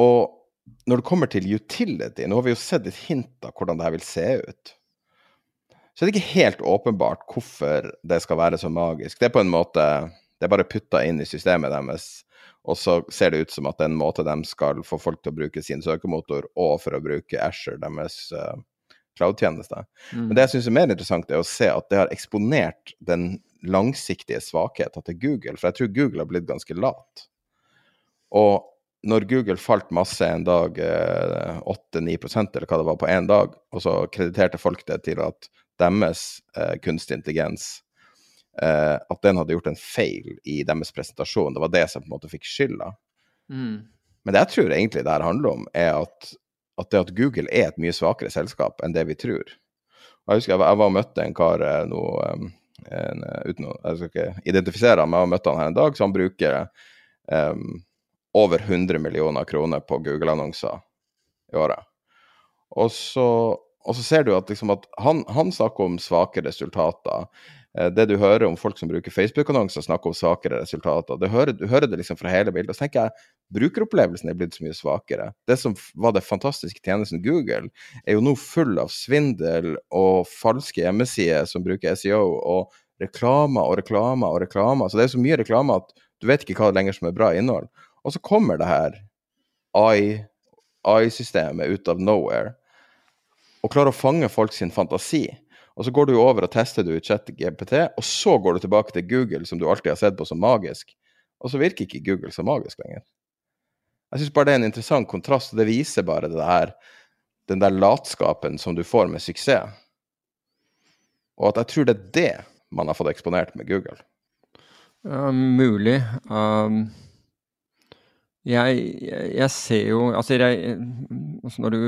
Og når det kommer til utility, nå har vi jo sett et hint av hvordan det her vil se ut. Så er det ikke helt åpenbart hvorfor det skal være så magisk. Det er på en måte Det er bare putta inn i systemet deres, og så ser det ut som at det er en måte de skal få folk til å bruke sin søkemotor, og for å bruke Asher, deres uh, cloud-tjeneste. Mm. Men det jeg syns er mer interessant, er å se at det har eksponert den langsiktige svakheten til Google. For jeg tror Google har blitt ganske lat. Og når Google falt masse en dag, 8-9 eh, eller hva det var på én dag, og så krediterte folk det til at deres eh, kunstig intelligens eh, At den hadde gjort en feil i deres presentasjon. Det var det som på en måte fikk skylda. Mm. Men det jeg tror egentlig det her handler om, er at, at, det at Google er et mye svakere selskap enn det vi tror. Og jeg husker jeg, jeg var og møtte en kar eh, nå uten å Jeg skal ikke identifisere ham, men jeg møtte han her en dag, så han bruker um, over 100 millioner kroner på Google-annonser i året. Og så, og så, ser du at, liksom at han, han, snakker om svake resultater. Eh, det du hører om folk som bruker Facebook-annonser, snakker om svakere resultater. Du hører, du hører det liksom fra hele bildet. Og så tenker jeg brukeropplevelsen er blitt så mye svakere. Det som var det fantastiske tjenesten Google, er jo nå full av svindel og falske hjemmesider som bruker SEO, og reklamer og reklamer og reklamer. Så det er så mye reklame at du vet ikke hva lenger som er bra innhold. Og så kommer det her AI-systemet ut av nowhere og klarer å fange folk sin fantasi. Og så går du over og tester du ut ChatGPT, og så går du tilbake til Google, som du alltid har sett på som magisk. Og så virker ikke Google så magisk lenger. Jeg syns bare det er en interessant kontrast, og det viser bare det her, den der latskapen som du får med suksess. Og at jeg tror det er det man har fått eksponert med Google. Uh, mulig. Um jeg, jeg, ser jo Altså, jeg, altså når, du,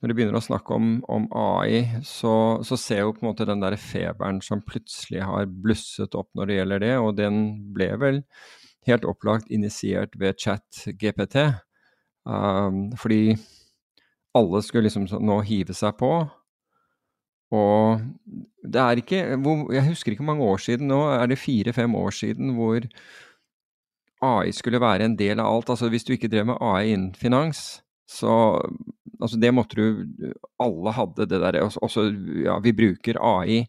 når, du, begynner å snakke om, om AI, så, så, ser jeg jo på en måte den der feberen som plutselig har blusset opp når det gjelder det, og den ble vel helt opplagt initiert ved chat-GPT. Um, fordi alle skulle liksom nå hive seg på. Og det er ikke Jeg husker ikke hvor mange år siden nå, er det fire-fem år siden hvor AI skulle være en del av alt. Altså hvis du ikke drev med AI innen finans, så altså det måtte du Alle hadde det der. Også, ja, vi bruker AI.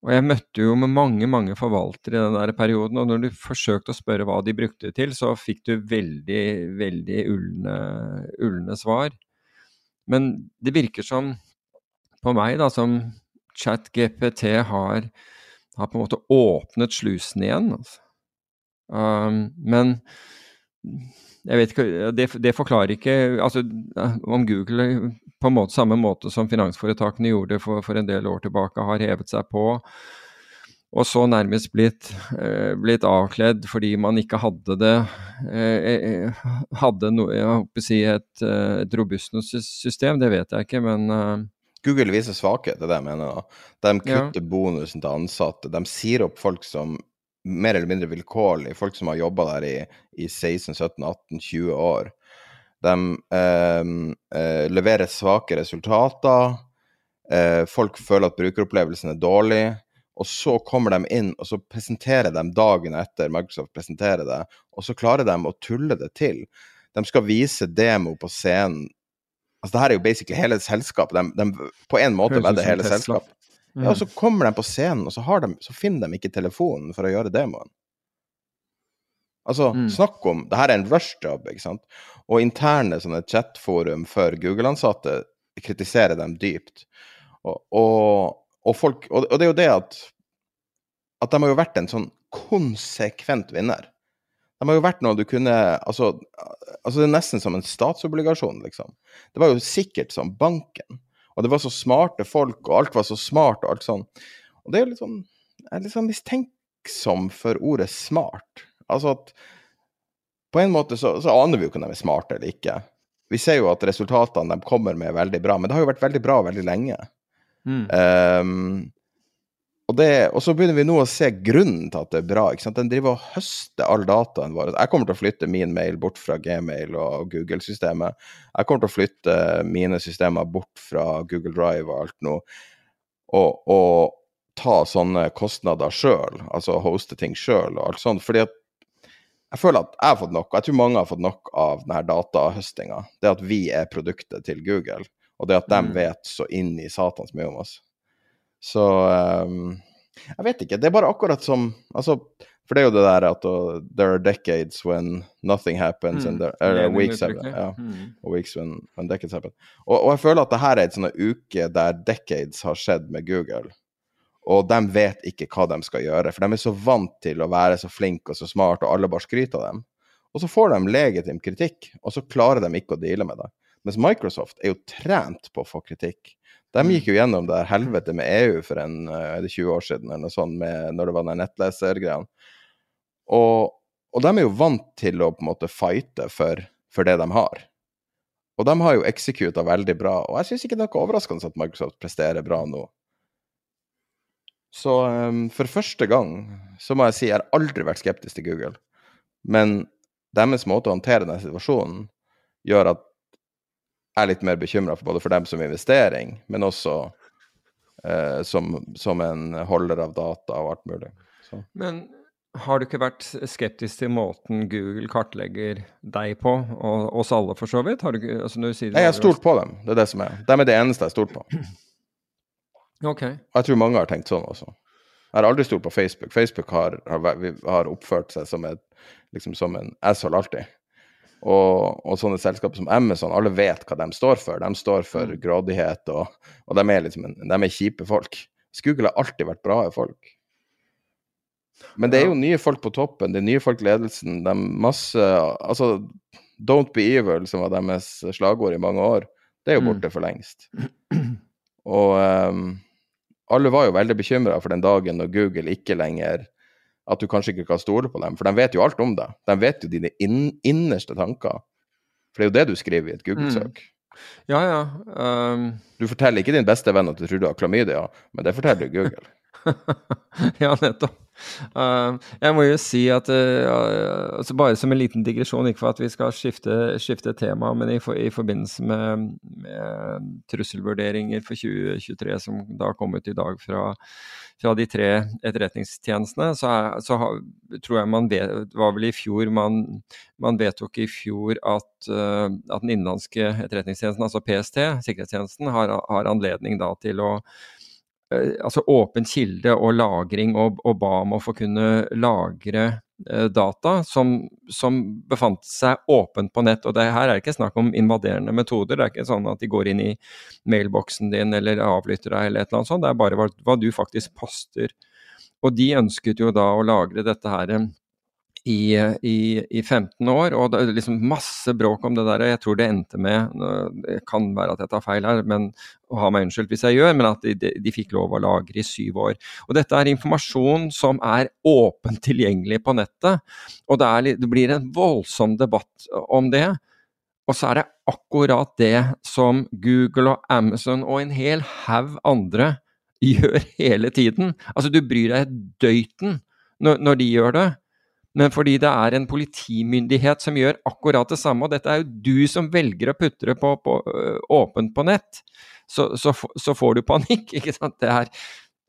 Og jeg møtte jo med mange, mange forvaltere i den der perioden, og når du forsøkte å spørre hva de brukte det til, så fikk du veldig, veldig ulne, ulne svar. Men det virker som, på meg, da, som ChatGPT har, har på en måte åpnet slusen igjen. altså. Um, men jeg vet ikke, det, det, forklarer ikke altså, Om Google på en måte samme måte som finansforetakene gjorde for, for en del år tilbake, har hevet seg på og så nærmest blitt, eh, blitt avkledd fordi man ikke hadde det eh, Hadde no, jeg håper si et, eh, et robust system, det vet jeg ikke, men eh. Google viser svakhet, det er det jeg mener. De kutter ja. bonusen til ansatte. De sier opp folk som mer eller mindre vilkårlig. Folk som har jobba der i, i 16-17-18-20 år. De eh, eh, leverer svake resultater. Eh, folk føler at brukeropplevelsen er dårlig. Og så kommer de inn og så presenterer de dagen etter Microsoft presenterer det, og så klarer de å tulle det til. De skal vise demo på scenen. Altså, det her er jo basically hele selskapet. De, de, på en måte vedder hele selskapet. Mm. Ja, og så kommer de på scenen, og så, de, så, finner de ikke telefonen for å gjøre demoen. Altså, mm. snakk om Det her er en rush-job, ikke sant? Og interne sånne chatforum for Google-ansatte kritiserer dem dypt. Og, og, og, folk, og, det er jo det at at de har jo vært en sånn konsekvent vinner. De har jo vært noe du kunne altså, altså, det er nesten som en statsobligasjon, liksom. Det var jo sikkert som banken. Og det var så smarte folk, og alt var så smart og alt sånn. Og det er jo litt sånn Jeg er litt sånn mistenksom for ordet smart. Altså at på en måte så, så aner vi jo ikke om de er smarte eller ikke. Vi ser jo at resultatene de kommer med, er veldig bra, men det har jo vært veldig bra veldig lenge. Mm. Um, og, det, og, så begynner vi nå å se grunnen til at det er bra. ikke sant? Den driver og høster all dataen vår. Jeg kommer til å flytte min mail bort fra Gmail og Google-systemet. Jeg kommer til å flytte mine systemer bort fra Google Drive og alt nå. Og, og ta sånne kostnader sjøl, altså hoste ting sjøl og alt sånt. fordi at jeg føler at jeg har fått nok, og jeg tror mange har fått nok av denne datahøstinga. Det at vi er produktet til Google, og det at de mm. vet så inn i satans mye om oss. Så um, Jeg vet ikke. Det er bare akkurat som altså, For det er jo det der at uh, there are decades when nothing happens, mm. and there are weeks, happen, ja, mm. weeks when, when, decades happen. Og, og, jeg føler at det her er et sånn uke der decades har skjedd med Google. Og de vet ikke hva de skal gjøre, for de er så vant til å være så flinke og så smart, og alle bare skryter av dem. Og så får de legitim kritikk, og så klarer de ikke å deale med det. Mens Microsoft er jo trent på å få kritikk. De gikk jo gjennom det helvete med EU for en, eh, er det 20 år siden, eller noe sånt, med, når det var den nettlesergreia. Og, og de er jo vant til å på en måte fighte for, for det de har. Og de har jo executa veldig bra, og jeg syns ikke det er noe overraskende at Microsoft presterer bra nå. Så um, for første gang så må jeg si jeg har aldri vært skeptisk til Google. Men deres måte å håndtere denne situasjonen gjør at er litt mer bekymra både for dem som investering, men også eh, som, som, en holder av data og alt mulig. Så. Men har du ikke vært skeptisk til måten Google kartlegger deg på, og oss alle for så vidt? Har du, altså Nei, jeg har stolt på dem, det er det som er. De er det eneste jeg har stolt på. Ok. Og jeg tror mange har tenkt sånn også. Jeg har aldri stolt på Facebook. Facebook har, har, har oppført seg som, et, liksom som en asshole alltid. Og, og, sånne selskaper som Amazon, alle vet hva de står for. De står for mm. grådighet, og, og de, er liksom de er kjipe folk. Google har alltid vært bra folk. Men det er jo nye folk på toppen, det er nye folk i ledelsen. De masse Altså, Don't be evil, som var deres slagord i mange år, det er jo mm. borte for lengst. Og um, alle var jo veldig bekymra for den dagen når Google ikke lenger at du kanskje ikke kan stole på dem, for de vet jo alt om deg. De vet jo dine inn, innerste tanker. For det er jo det du skriver i et Google-søk. Mm. Ja, ja. Um... Du forteller ikke din beste venn at du tror du har klamydia, men det forteller Google. ja, nettopp. Uh, jeg må jo si at uh, altså Bare som en liten digresjon, ikke for at vi skal skifte, skifte tema, men i, for, i forbindelse med, med, trusselvurderinger for 2023 som da har kommet i dag fra, fra de tre etterretningstjenestene, så, er, så har, tror jeg man vet, det var vel i fjor man, man vedtok i fjor at, uh, at den innenlandske etterretningstjenesten, altså PST, sikkerhetstjenesten, har, har anledning da til å altså åpen kilde og lagring, og, og, ba om å få kunne lagre eh, data som, som, befant seg åpent på nett. Og det her er det ikke snakk om invaderende metoder. Det er ikke sånn at de går inn i mailboksen din eller avlytter deg eller et eller annet sånt. Det er bare hva, hva du faktisk poster. Og de ønsket jo da å lagre dette her i, i, i, 15 år, og det er liksom masse bråk om det der. Jeg tror det endte med Det kan være at jeg tar feil her, men å ha meg unnskyldt hvis jeg gjør, men at de, de, de, fikk lov å lagre i syv år. Og Dette er informasjon som er åpent tilgjengelig på nettet, og det, er, det blir en voldsom debatt om det. Og så er det akkurat det som Google og Amazon og en hel haug andre gjør hele tiden. Altså, du bryr deg døyten når, når de gjør det men fordi det er en politimyndighet som gjør akkurat det samme, og dette er jo du som velger å putte det på, på, åpent på nett, så, så, så, får du panikk, ikke sant. Det er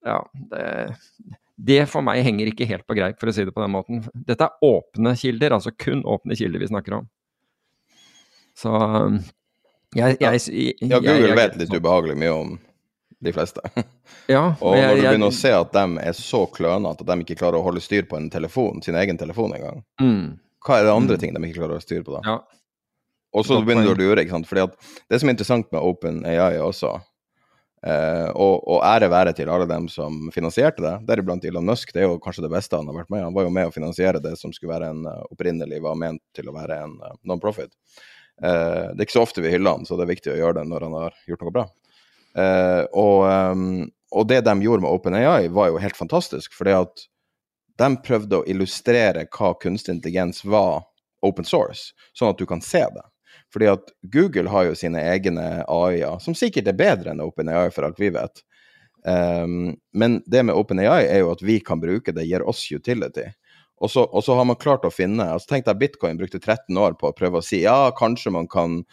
Ja, det, det for meg henger ikke helt på greip, for å si det på den måten. Dette er åpne kilder, altså kun åpne kilder vi snakker om. Så jeg, jeg, jeg, ja, Google vet litt ubehagelig mye om de fleste. Ja, og når du begynner å se at de er så klønete at de ikke klarer å holde styr på en telefon, sin egen telefon engang, mm. hva er det andre mm. ting de ikke klarer å holde styr på da? Ja. Og så begynner du å lure, ikke sant. Fordi at det som er interessant med OpenAI også, eh, og, og, ære være til alle dem som finansierte det, deriblant Elon Musk, det er jo kanskje det beste han har vært med Han var jo med å finansiere det som skulle være en uh, opprinnelig var ment til å være en uh, non-profit. Uh, det er ikke så ofte vi hyller han, så det er viktig å gjøre det når han har gjort noe bra. Uh, og, um, og, det de gjorde med OpenAI, var jo helt fantastisk. fordi at de prøvde å illustrere hva kunstig intelligens var open source, sånn at du kan se det. Fordi at Google har jo sine egne AI-er, som sikkert er bedre enn OpenAI, for alt vi vet. Um, men det med OpenAI er jo at vi kan bruke det, gir oss utility. Og så, og så har man klart å finne altså Tenk deg Bitcoin brukte 13 år på å prøve å si ja, kanskje man kan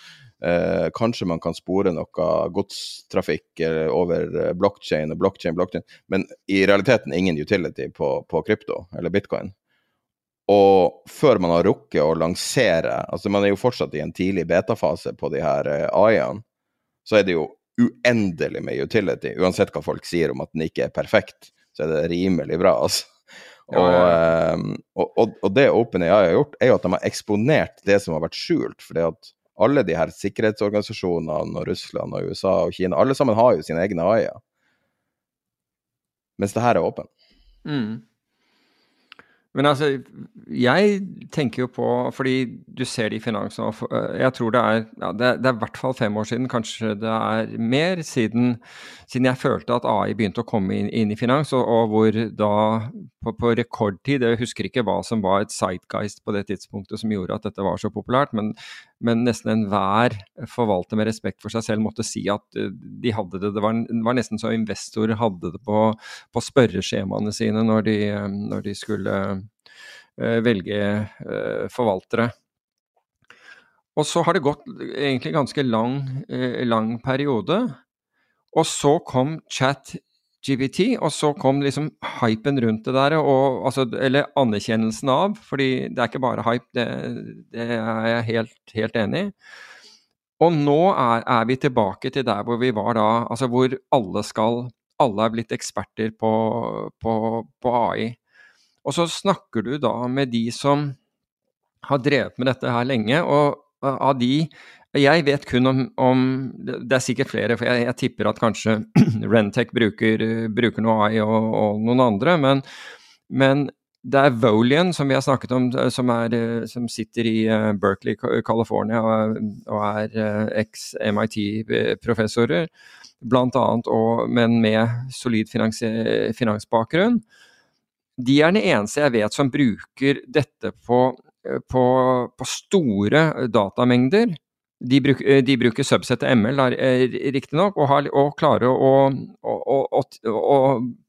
Eh, kanskje man kan spore noe godstrafikk eh, over blockchain blokkjede og blokkjede, blokkjede, men i realiteten ingen utility på, på krypto eller bitcoin. Og før man har rukket å lansere altså Man er jo fortsatt i en tidlig betafase på de her eh, AI-ene. Så er det jo uendelig med utility. Uansett hva folk sier om at den ikke er perfekt, så er det rimelig bra. altså. Ja. Og, og, og, det OpenAI har gjort, er jo at de har eksponert det som har vært skjult. fordi at alle de her sikkerhetsorganisasjonene og Russland og USA og Kina, alle sammen har jo sine egne AI-er. Mens det her er åpent. Mm. Men altså, jeg tenker jo på Fordi du ser det i finans. Eh, jeg tror det er ja, det, er i hvert fall fem år siden, kanskje det er mer, siden, siden jeg følte at AI begynte å komme inn, inn i finans, og, og, hvor da på, på, rekordtid Jeg husker ikke hva som var et sightgeist på det tidspunktet som gjorde at dette var så populært, men, men nesten enhver forvalter med respekt for seg selv måtte si at eh, de hadde det. Det var, var nesten så investorer hadde det på, på spørreskjemaene sine når de, eh, når de skulle uh, velge uh, forvaltere. Og så har det gått egentlig ganske lang, lang periode. Og så kom chat GPT, og så kom liksom hypen rundt det der, og, altså, eller anerkjennelsen av, fordi det er ikke bare hype, det, det er jeg helt, helt enig i. Og nå er, er, vi tilbake til der hvor vi var da, altså hvor alle skal Alle er blitt eksperter på, på, på AI. Og så snakker du da med de som har drevet med dette her lenge, og av de jeg vet kun om, om, Det er sikkert flere, for jeg, jeg tipper at kanskje Rentec bruker, bruker, noe AI og, og noen andre. Men, men, det er Volian, som vi har snakket om, som, er, som sitter i uh, Berkeley, California, og, er eks-MIT-professorer, blant annet, og, men med solid finans, finansbakgrunn. De er den eneste jeg vet som bruker dette på, på, på store datamengder de, bruk, eh, de, bruker subsettet ML eh, riktignok, og, og klarer å, å, å, å,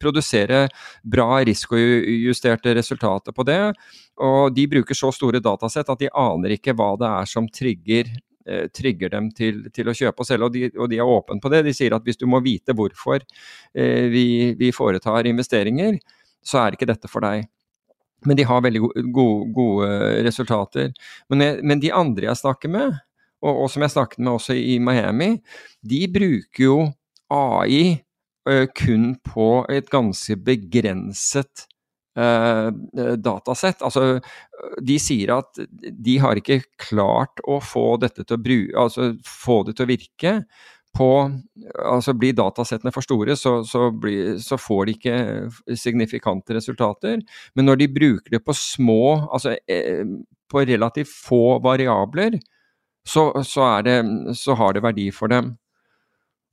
produsere bra risikojusterte resultater på det. Og de bruker så store datasett at de aner ikke hva det er som trigger, eh, trigger dem til, til, å kjøpe og selge, og de, og de er åpne på det. De sier at hvis du må vite hvorfor eh, vi, vi foretar investeringer, så er ikke dette for deg. Men de har veldig gode, gode resultater. Men, men de andre jeg snakker med, og, og, som jeg snakket med også i Miami, de bruker jo AI uh, kun på et ganske begrenset uh, datasett. Altså, de sier at de har ikke klart å få dette til å bruke, altså få det til å virke. På, altså Blir datasettene for store, så, så, blir, så, får de ikke signifikante resultater. Men når de bruker det på små, altså eh, på relativt få variabler, så, så, det, så, har det verdi for dem.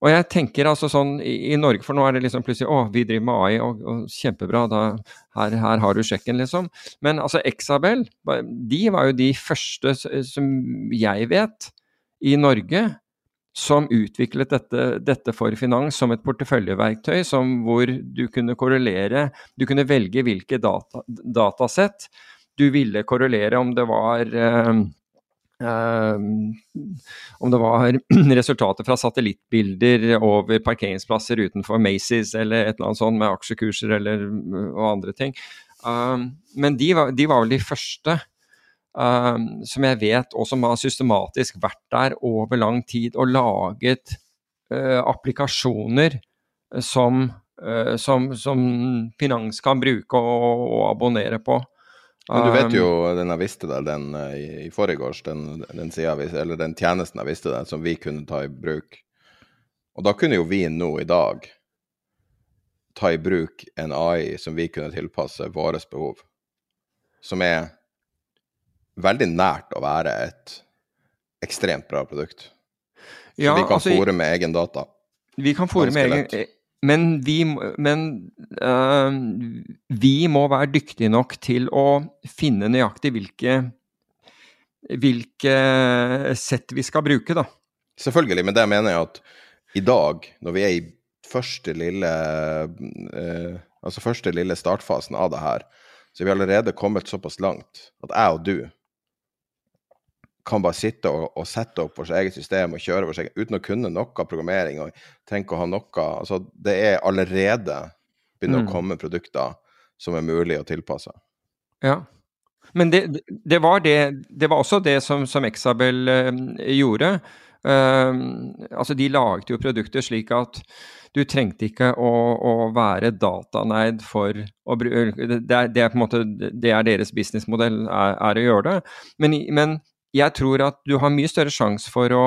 Og jeg tenker altså sånn i, i, Norge, for nå er det liksom plutselig Å, vi driver med AI, og, og kjempebra, da, her, her, har du sjekken, liksom. Men altså Exabel, de var jo de første som jeg vet i Norge som utviklet dette, dette, for finans som et porteføljeverktøy som hvor du kunne korrelere Du kunne velge hvilke data, datasett du ville korrelere, om det var eh, om det var resultater fra satellittbilder over parkeringsplasser utenfor Macy's eller et eller annet sånt med aksjekurser eller, og andre ting. Um, men de var, de var, vel de første um, som jeg vet, og som har systematisk vært der over lang tid og laget uh, applikasjoner som, uh, som, som, finans kan bruke og, og abonnere på. Men du vet jo um, den jeg viste deg, den eh, i, i forgårs, den, den, eller den tjenesten jeg visste deg, som vi kunne ta i bruk. Og da kunne jo vi nå i dag ta i bruk en AI som vi kunne tilpasse våre behov. Som er veldig nært å være et ekstremt bra produkt. Ja, vi kan altså, fòre med egen data. Vi kan fòre med egen, men, vi, men uh, vi, må være dyktige nok til å finne nøyaktig hvilke, hvilke sett vi skal bruke, da. Selvfølgelig, men det mener jeg at i dag, når vi er i første lille eh, Altså første lille startfasen av det her. Så vi har allerede kommet såpass langt at jeg og du kan bare sitte og, og sette opp vårt eget system og kjøre vårt eget uten å kunne noe programmering og tenke å ha noe Altså, det er allerede begynner Mm. å komme produkter som er mulig å tilpasse. Ja. Men det, det, var, det, det var også det som, som Exabel eh, gjorde. Uh, altså De laget jo produkter slik at du trengte ikke å, å være dataneid for å bruke det, det er på en måte det er deres businessmodell, er, er å gjøre det. Men, men jeg tror at du har mye større sjanse for å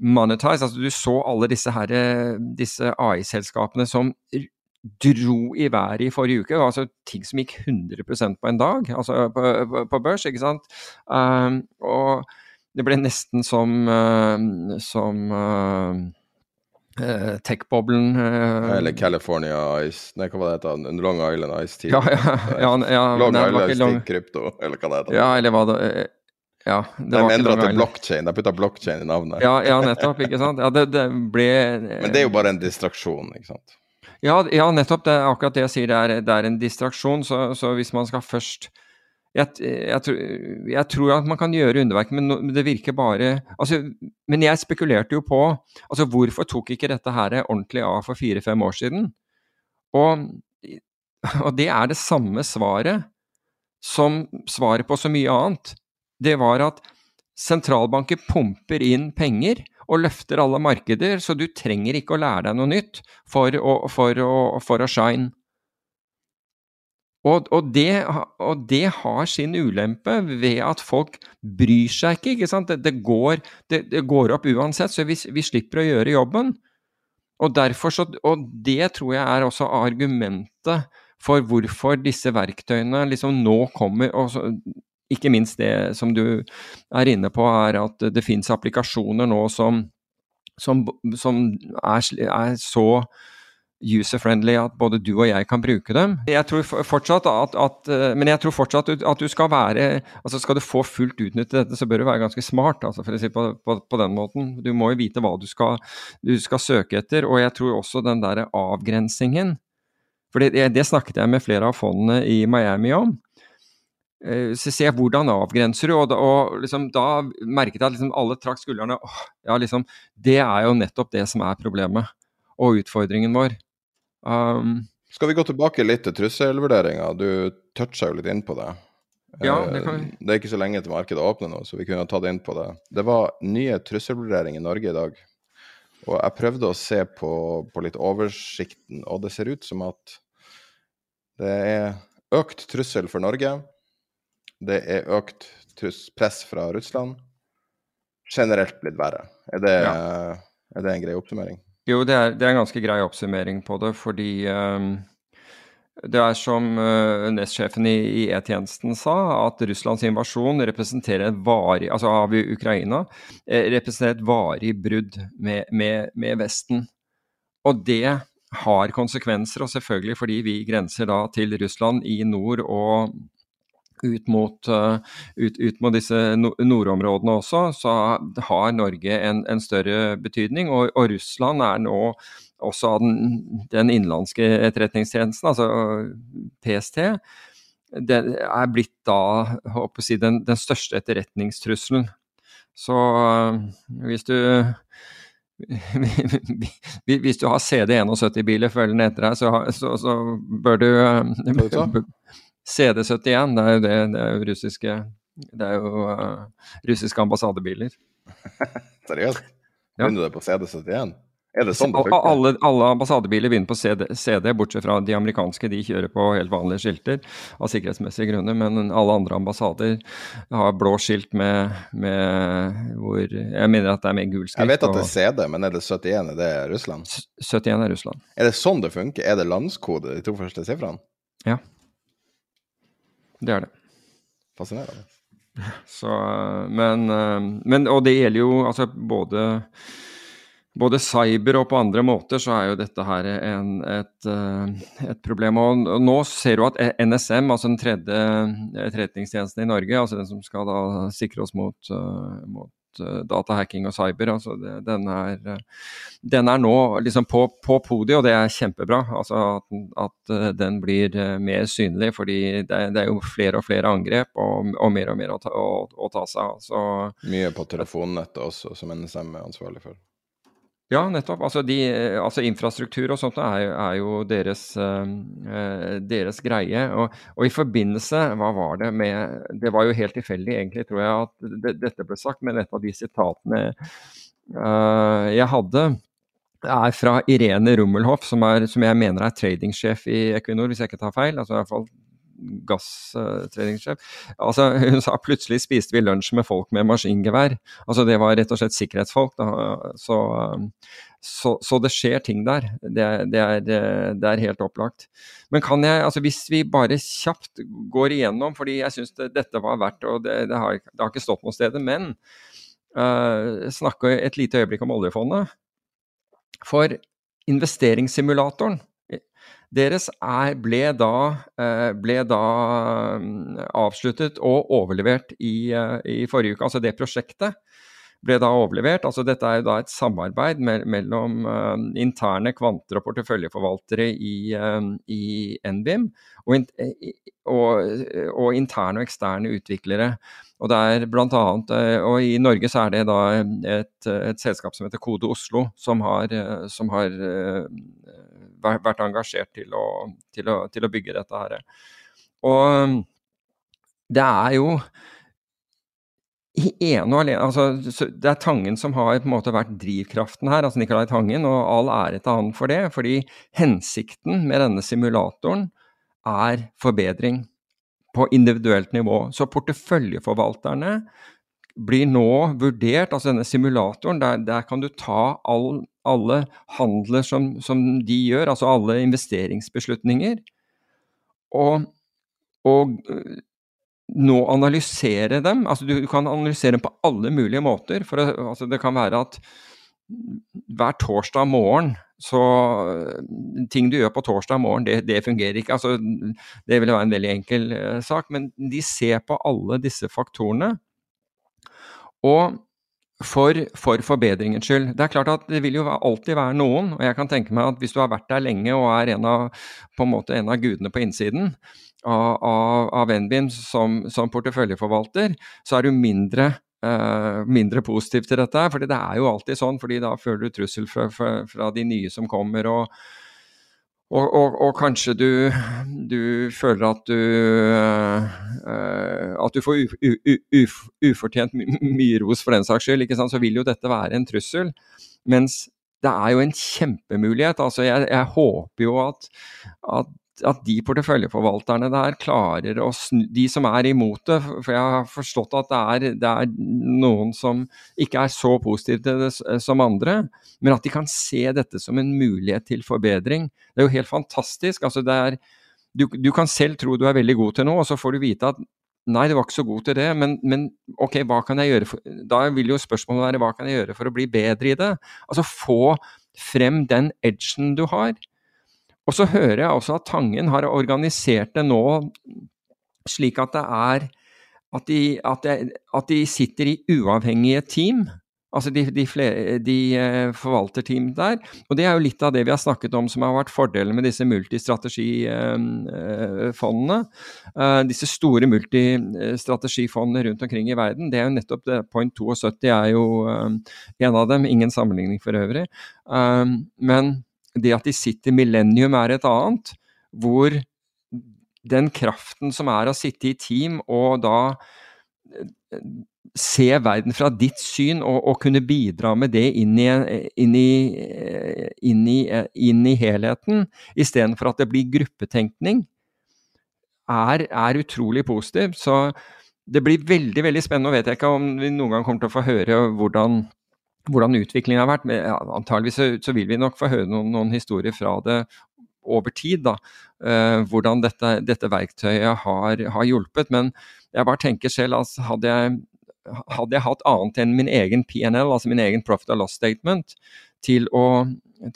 monetize. Altså du så alle disse, her, disse AI-selskapene som dro i været i forrige uke. Altså ting som gikk 100% på en dag, altså på, på, på børs, ikke sant. Um, og det ble nesten som, uh, som uh, tech-boblen uh, Eller California Ice Nei, hva var det het? Long Island Ice Tea? Ja, ja, ja, ja, Long Island Long- Krypto, eller hva det heter. Ja, eller hva det Ja, det De endra til blockchain. De putta blockchain i navnet. Ja, ja, nettopp, ikke sant. Ja, det, det ble Men det er jo bare en distraksjon, ikke sant. Ja, ja, nettopp. Det er akkurat det jeg sier. Det er, det er en distraksjon. Så, så hvis man skal først jeg, jeg, tror- jeg tror at man kan gjøre underverk, men men det virker bare altså, Men jeg spekulerte jo på altså hvorfor tok ikke dette her ordentlig av for fire-fem år siden? Og, og det er det samme svaret som svaret på så mye annet. Det var at sentralbanker pumper inn penger og løfter alle markeder, så du trenger ikke å lære deg noe nytt for å, for å, for å shine. Og, og, det, og det har sin ulempe ved at folk bryr seg ikke. ikke sant? Det, det, går, det, går opp uansett, så vi, vi slipper å gjøre jobben. Og, så, og det tror jeg er også argumentet for hvorfor disse verktøyene liksom nå kommer. og ikke minst det som du er inne på, er at det finnes applikasjoner nå som, som, som er, er så user-friendly at både du og jeg kan bruke dem. Jeg tror fortsatt at, at Men jeg tror fortsatt at du skal være altså Skal du få fullt utnyttet dette, så bør du være ganske smart, altså for å si på, på, på den måten. Du må jo vite hva du skal, du skal søke etter. Og jeg tror også den derre avgrensingen For det, det snakket jeg med flere av fondene i Miami om. Eh, Så ser hvordan avgrenser du, og da, og liksom, da merket jeg at liksom alle trakk skuldrene. Åh, ja, liksom, det er jo nettopp det som er problemet, og utfordringen vår. Um, Skal vi gå tilbake litt til trusselvurderinga? Du toucha jo litt inn på det. Ja, Eh, det kan vi. det er ikke så lenge til markedet åpner nå, så vi kunne tatt inn på det. Det var nye trusselvurderinger i Norge i dag. Og jeg prøvde å se på, på litt oversikten, og det ser ut som at det er økt trussel for Norge. Det er økt press fra Russland. Generelt blitt verre. Er det, er det en grei oppsummering? Jo, det er, det er en ganske grei oppsummering på det, fordi um, det er som uh, nestsjefen i, i E-tjenesten sa, at Russlands invasjon representerer et varig, altså av Ukraina, eh, representerer et varig brudd med, med, med Vesten. Og det har konsekvenser, og selvfølgelig fordi vi grenser da til Russland i nord og ut mot, uh, ut, ut mot disse nordområdene også, så har Norge en, en større betydning. Og, og, Russland er nå også av den, den innenlandske etterretningstjenesten, altså PST, det er blitt da si, den, den største etterretningstrusselen. Så uh, hvis du hvis du har CD71-biler følgende etter deg, så, så, så bør du uh, CD71, det er jo det, det er jo russiske Det er jo uh, russiske ambassadebiler. Seriøst? Ja. Begynner du på CD71? Er det sånn det funker? Alle, alle ambassadebiler begynner på CD, CD, bortsett fra de amerikanske. De kjører på helt vanlige skilter av sikkerhetsmessige grunner. Men alle andre ambassader har blå skilt med, med hvor Jeg mener at det er med gul skrift. Jeg vet at det er CD, men er det 71? Er det Russland? 71 er Russland. Er det sånn det funker? Er det landskode, de to første sifrene? Ja. Det er det. Fascinerende. Så, men, eh, men, og det gjelder jo altså både, både cyber og på andre måter så er jo dette her en, et, eh, et problem. Og, nå ser du at NSM, altså den tredje etterretningstjenesten i Norge, altså den som skal da sikre oss mot, eh, mot uh, datahacking og cyber. Altså det, den, er, uh, den, er, nå liksom på, på podiet, og det er kjempebra. Altså at, at uh, den blir mer synlig, fordi det, det, er jo flere og flere angrep og, og mer og mer å ta, å, å ta seg av. Mye på telefonnettet også, som NSM er ansvarlig for. Ja, nettopp. Altså, de, altså infrastruktur og sånt er, er jo deres, uh, deres greie. Og, og, i forbindelse, hva var det med Det var jo helt tilfeldig egentlig, tror jeg, at det, dette ble sagt, men et av de sitatene uh, jeg hadde, er fra Irene Rummelhoff, som, er, som jeg mener er tradingsjef i Equinor, hvis jeg ikke tar feil. altså i hvert fall gasstreningssjef. Altså, hun sa plutselig spiste vi lunsj med folk med maskingevær. Altså, det var rett og slett sikkerhetsfolk. Så, så, så det skjer ting der. Det, det, er, det, er, helt opplagt. Men kan jeg, altså hvis vi bare kjapt går igjennom, fordi jeg syns det, dette var verdt og det, det, har, det har ikke stått noe sted, men uh, snakke et lite øyeblikk om oljefondet. For investeringssimulatoren deres er, ble, da, eh, ble da mm, avsluttet og overlevert i, eh, i, forrige uke. Altså det prosjektet ble da overlevert. Altså dette er da et samarbeid mellom uh, interne kvanter og porteføljeforvaltere i, i NBIM og, og, og, interne og eksterne utviklere. Og blant annet, og I Norge så er det da et, et selskap som heter Kode Oslo, som har, som har vært engasjert til å, til å, til å bygge dette her. Og det er jo ene og alene altså, Det er Tangen som har på en måte vært drivkraften her, altså Nicolai Tangen, og all ære til han for det. Fordi hensikten med denne simulatoren er forbedring på individuelt nivå. Så porteføljeforvalterne blir nå vurdert, altså denne simulatoren, der, der kan du ta all alle handler som, som, de gjør, altså alle investeringsbeslutninger, og, og øh, nå analysere dem. altså Du kan analysere dem på alle mulige måter. for altså Det kan være at hver torsdag morgen så Ting du gjør på torsdag morgen, det, det fungerer ikke. altså Det ville være en veldig enkel uh, sak. Men de ser på alle disse faktorene. Og for, for, forbedringens skyld. Det er klart at det vil jo alltid være noen, og jeg kan tenke meg at hvis du har vært der lenge og er en av, på en måte en av gudene på innsiden av, av, av NBIM som, som, porteføljeforvalter, så er du mindre, uh, mindre positiv til dette. fordi det er jo alltid sånn, fordi da føler du trussel fra, fra, fra de nye som kommer. og og, og, og, kanskje du, du, føler at du uh, At du får u, u, u, ufortjent mye ros for den saks skyld, så vil jo dette være en trussel. Mens det er jo en kjempemulighet. altså Jeg, jeg håper jo at, at at de porteføljeforvalterne der klarer å snu De som er imot det, for jeg har forstått at det er, det er noen som ikke er så positive til det som andre, men at de kan se dette som en mulighet til forbedring. Det er jo helt fantastisk. altså det er du, du kan selv tro du er veldig god til noe, og så får du vite at Nei, du var ikke så god til det, men, men, ok, hva kan jeg gjøre for Da vil jo spørsmålet være hva kan jeg gjøre for å bli bedre i det? Altså få frem den edgen du har. Og så hører jeg også at Tangen har organisert det nå slik at det er at de, at de, at de sitter i uavhengige team. Altså de, de, flere, de forvalter team der. Og det er jo litt av det vi har snakket om som har vært fordelen med disse multistrategifondene. Uh, uh, disse store multistrategifondene rundt omkring i verden. Det er jo nettopp det. Point 72 er jo en av dem. Ingen sammenligning for øvrig. men det at de sitter millennium er et annet, hvor den kraften som er å sitte i team og da eh, se verden fra ditt syn og, og kunne bidra med det inn i, inn i, inn i, inn i helheten, istedenfor at det blir gruppetenkning, er, er utrolig positiv. Så det blir veldig veldig spennende. Nå vet jeg ikke om vi noen gang kommer til å få høre hvordan hvordan utviklingen har vært. Antageligvis så, vil vi nok få høre noen, noen historier fra det over tid. da, uh, Hvordan dette, dette verktøyet har, har, hjulpet. Men jeg bare tenker selv at hadde jeg, hadde jeg hatt annet enn min egen PNL, altså min egen profit and loss statement, til å,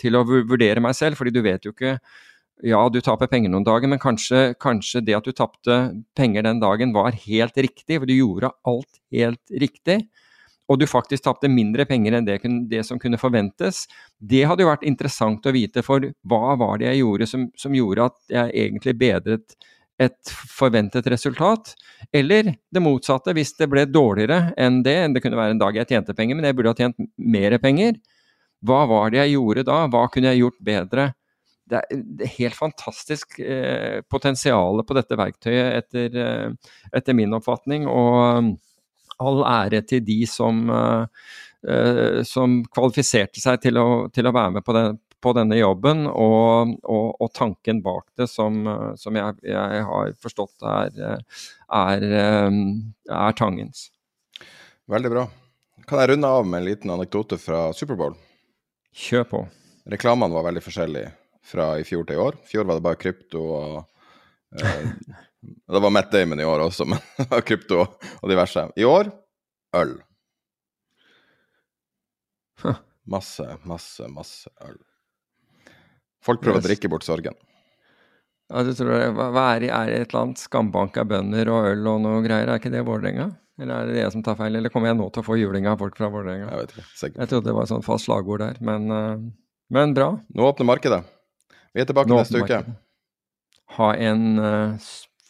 til å vurdere meg selv, fordi du vet jo ikke ja, du taper penger noen dager, men kanskje, kanskje det at du tapte penger den dagen var helt riktig, for du gjorde alt helt riktig. Og du faktisk tapte mindre penger enn det, det, som kunne forventes, det hadde jo vært interessant å vite. For hva var det jeg gjorde som, som gjorde at jeg egentlig bedret et forventet resultat? Eller det motsatte, hvis det ble dårligere enn det, det kunne være en dag jeg tjente penger, men jeg burde ha tjent mer penger. Hva var det jeg gjorde da? Hva kunne jeg gjort bedre? Det er helt fantastisk eh, potensial på dette verktøyet, etter, eh, etter min oppfatning. og all ære til de som, uh, som kvalifiserte seg til å, til å være med på, den, på denne jobben, og, og, og, tanken bak det, som, som jeg, jeg, har forstått er, er, er, Tangens. Veldig bra. Kan jeg runde av med en liten anekdote fra Superbowl? Kjør på. Reklamene var veldig forskjellige fra i fjor til i år. I fjor var det bare krypto og Det var Matt Damon i år også, men krypto og diverse. I år øl. Masse, masse, masse øl. Folk prøver yes. å drikke bort sorgen. Ja, du tror det, hva er, er det et eller annet skambank av bønder og øl og noe greier? Er ikke det Vålerenga? Eller er det jeg som tar feil, eller kommer jeg nå til å få juling av folk fra Vålerenga? Jeg vet ikke, sikkert. Jeg trodde det var et sånt fast slagord der, men, uh, men bra. Nå åpner markedet. Vi er tilbake nå neste uke. Markedet. Ha en uh,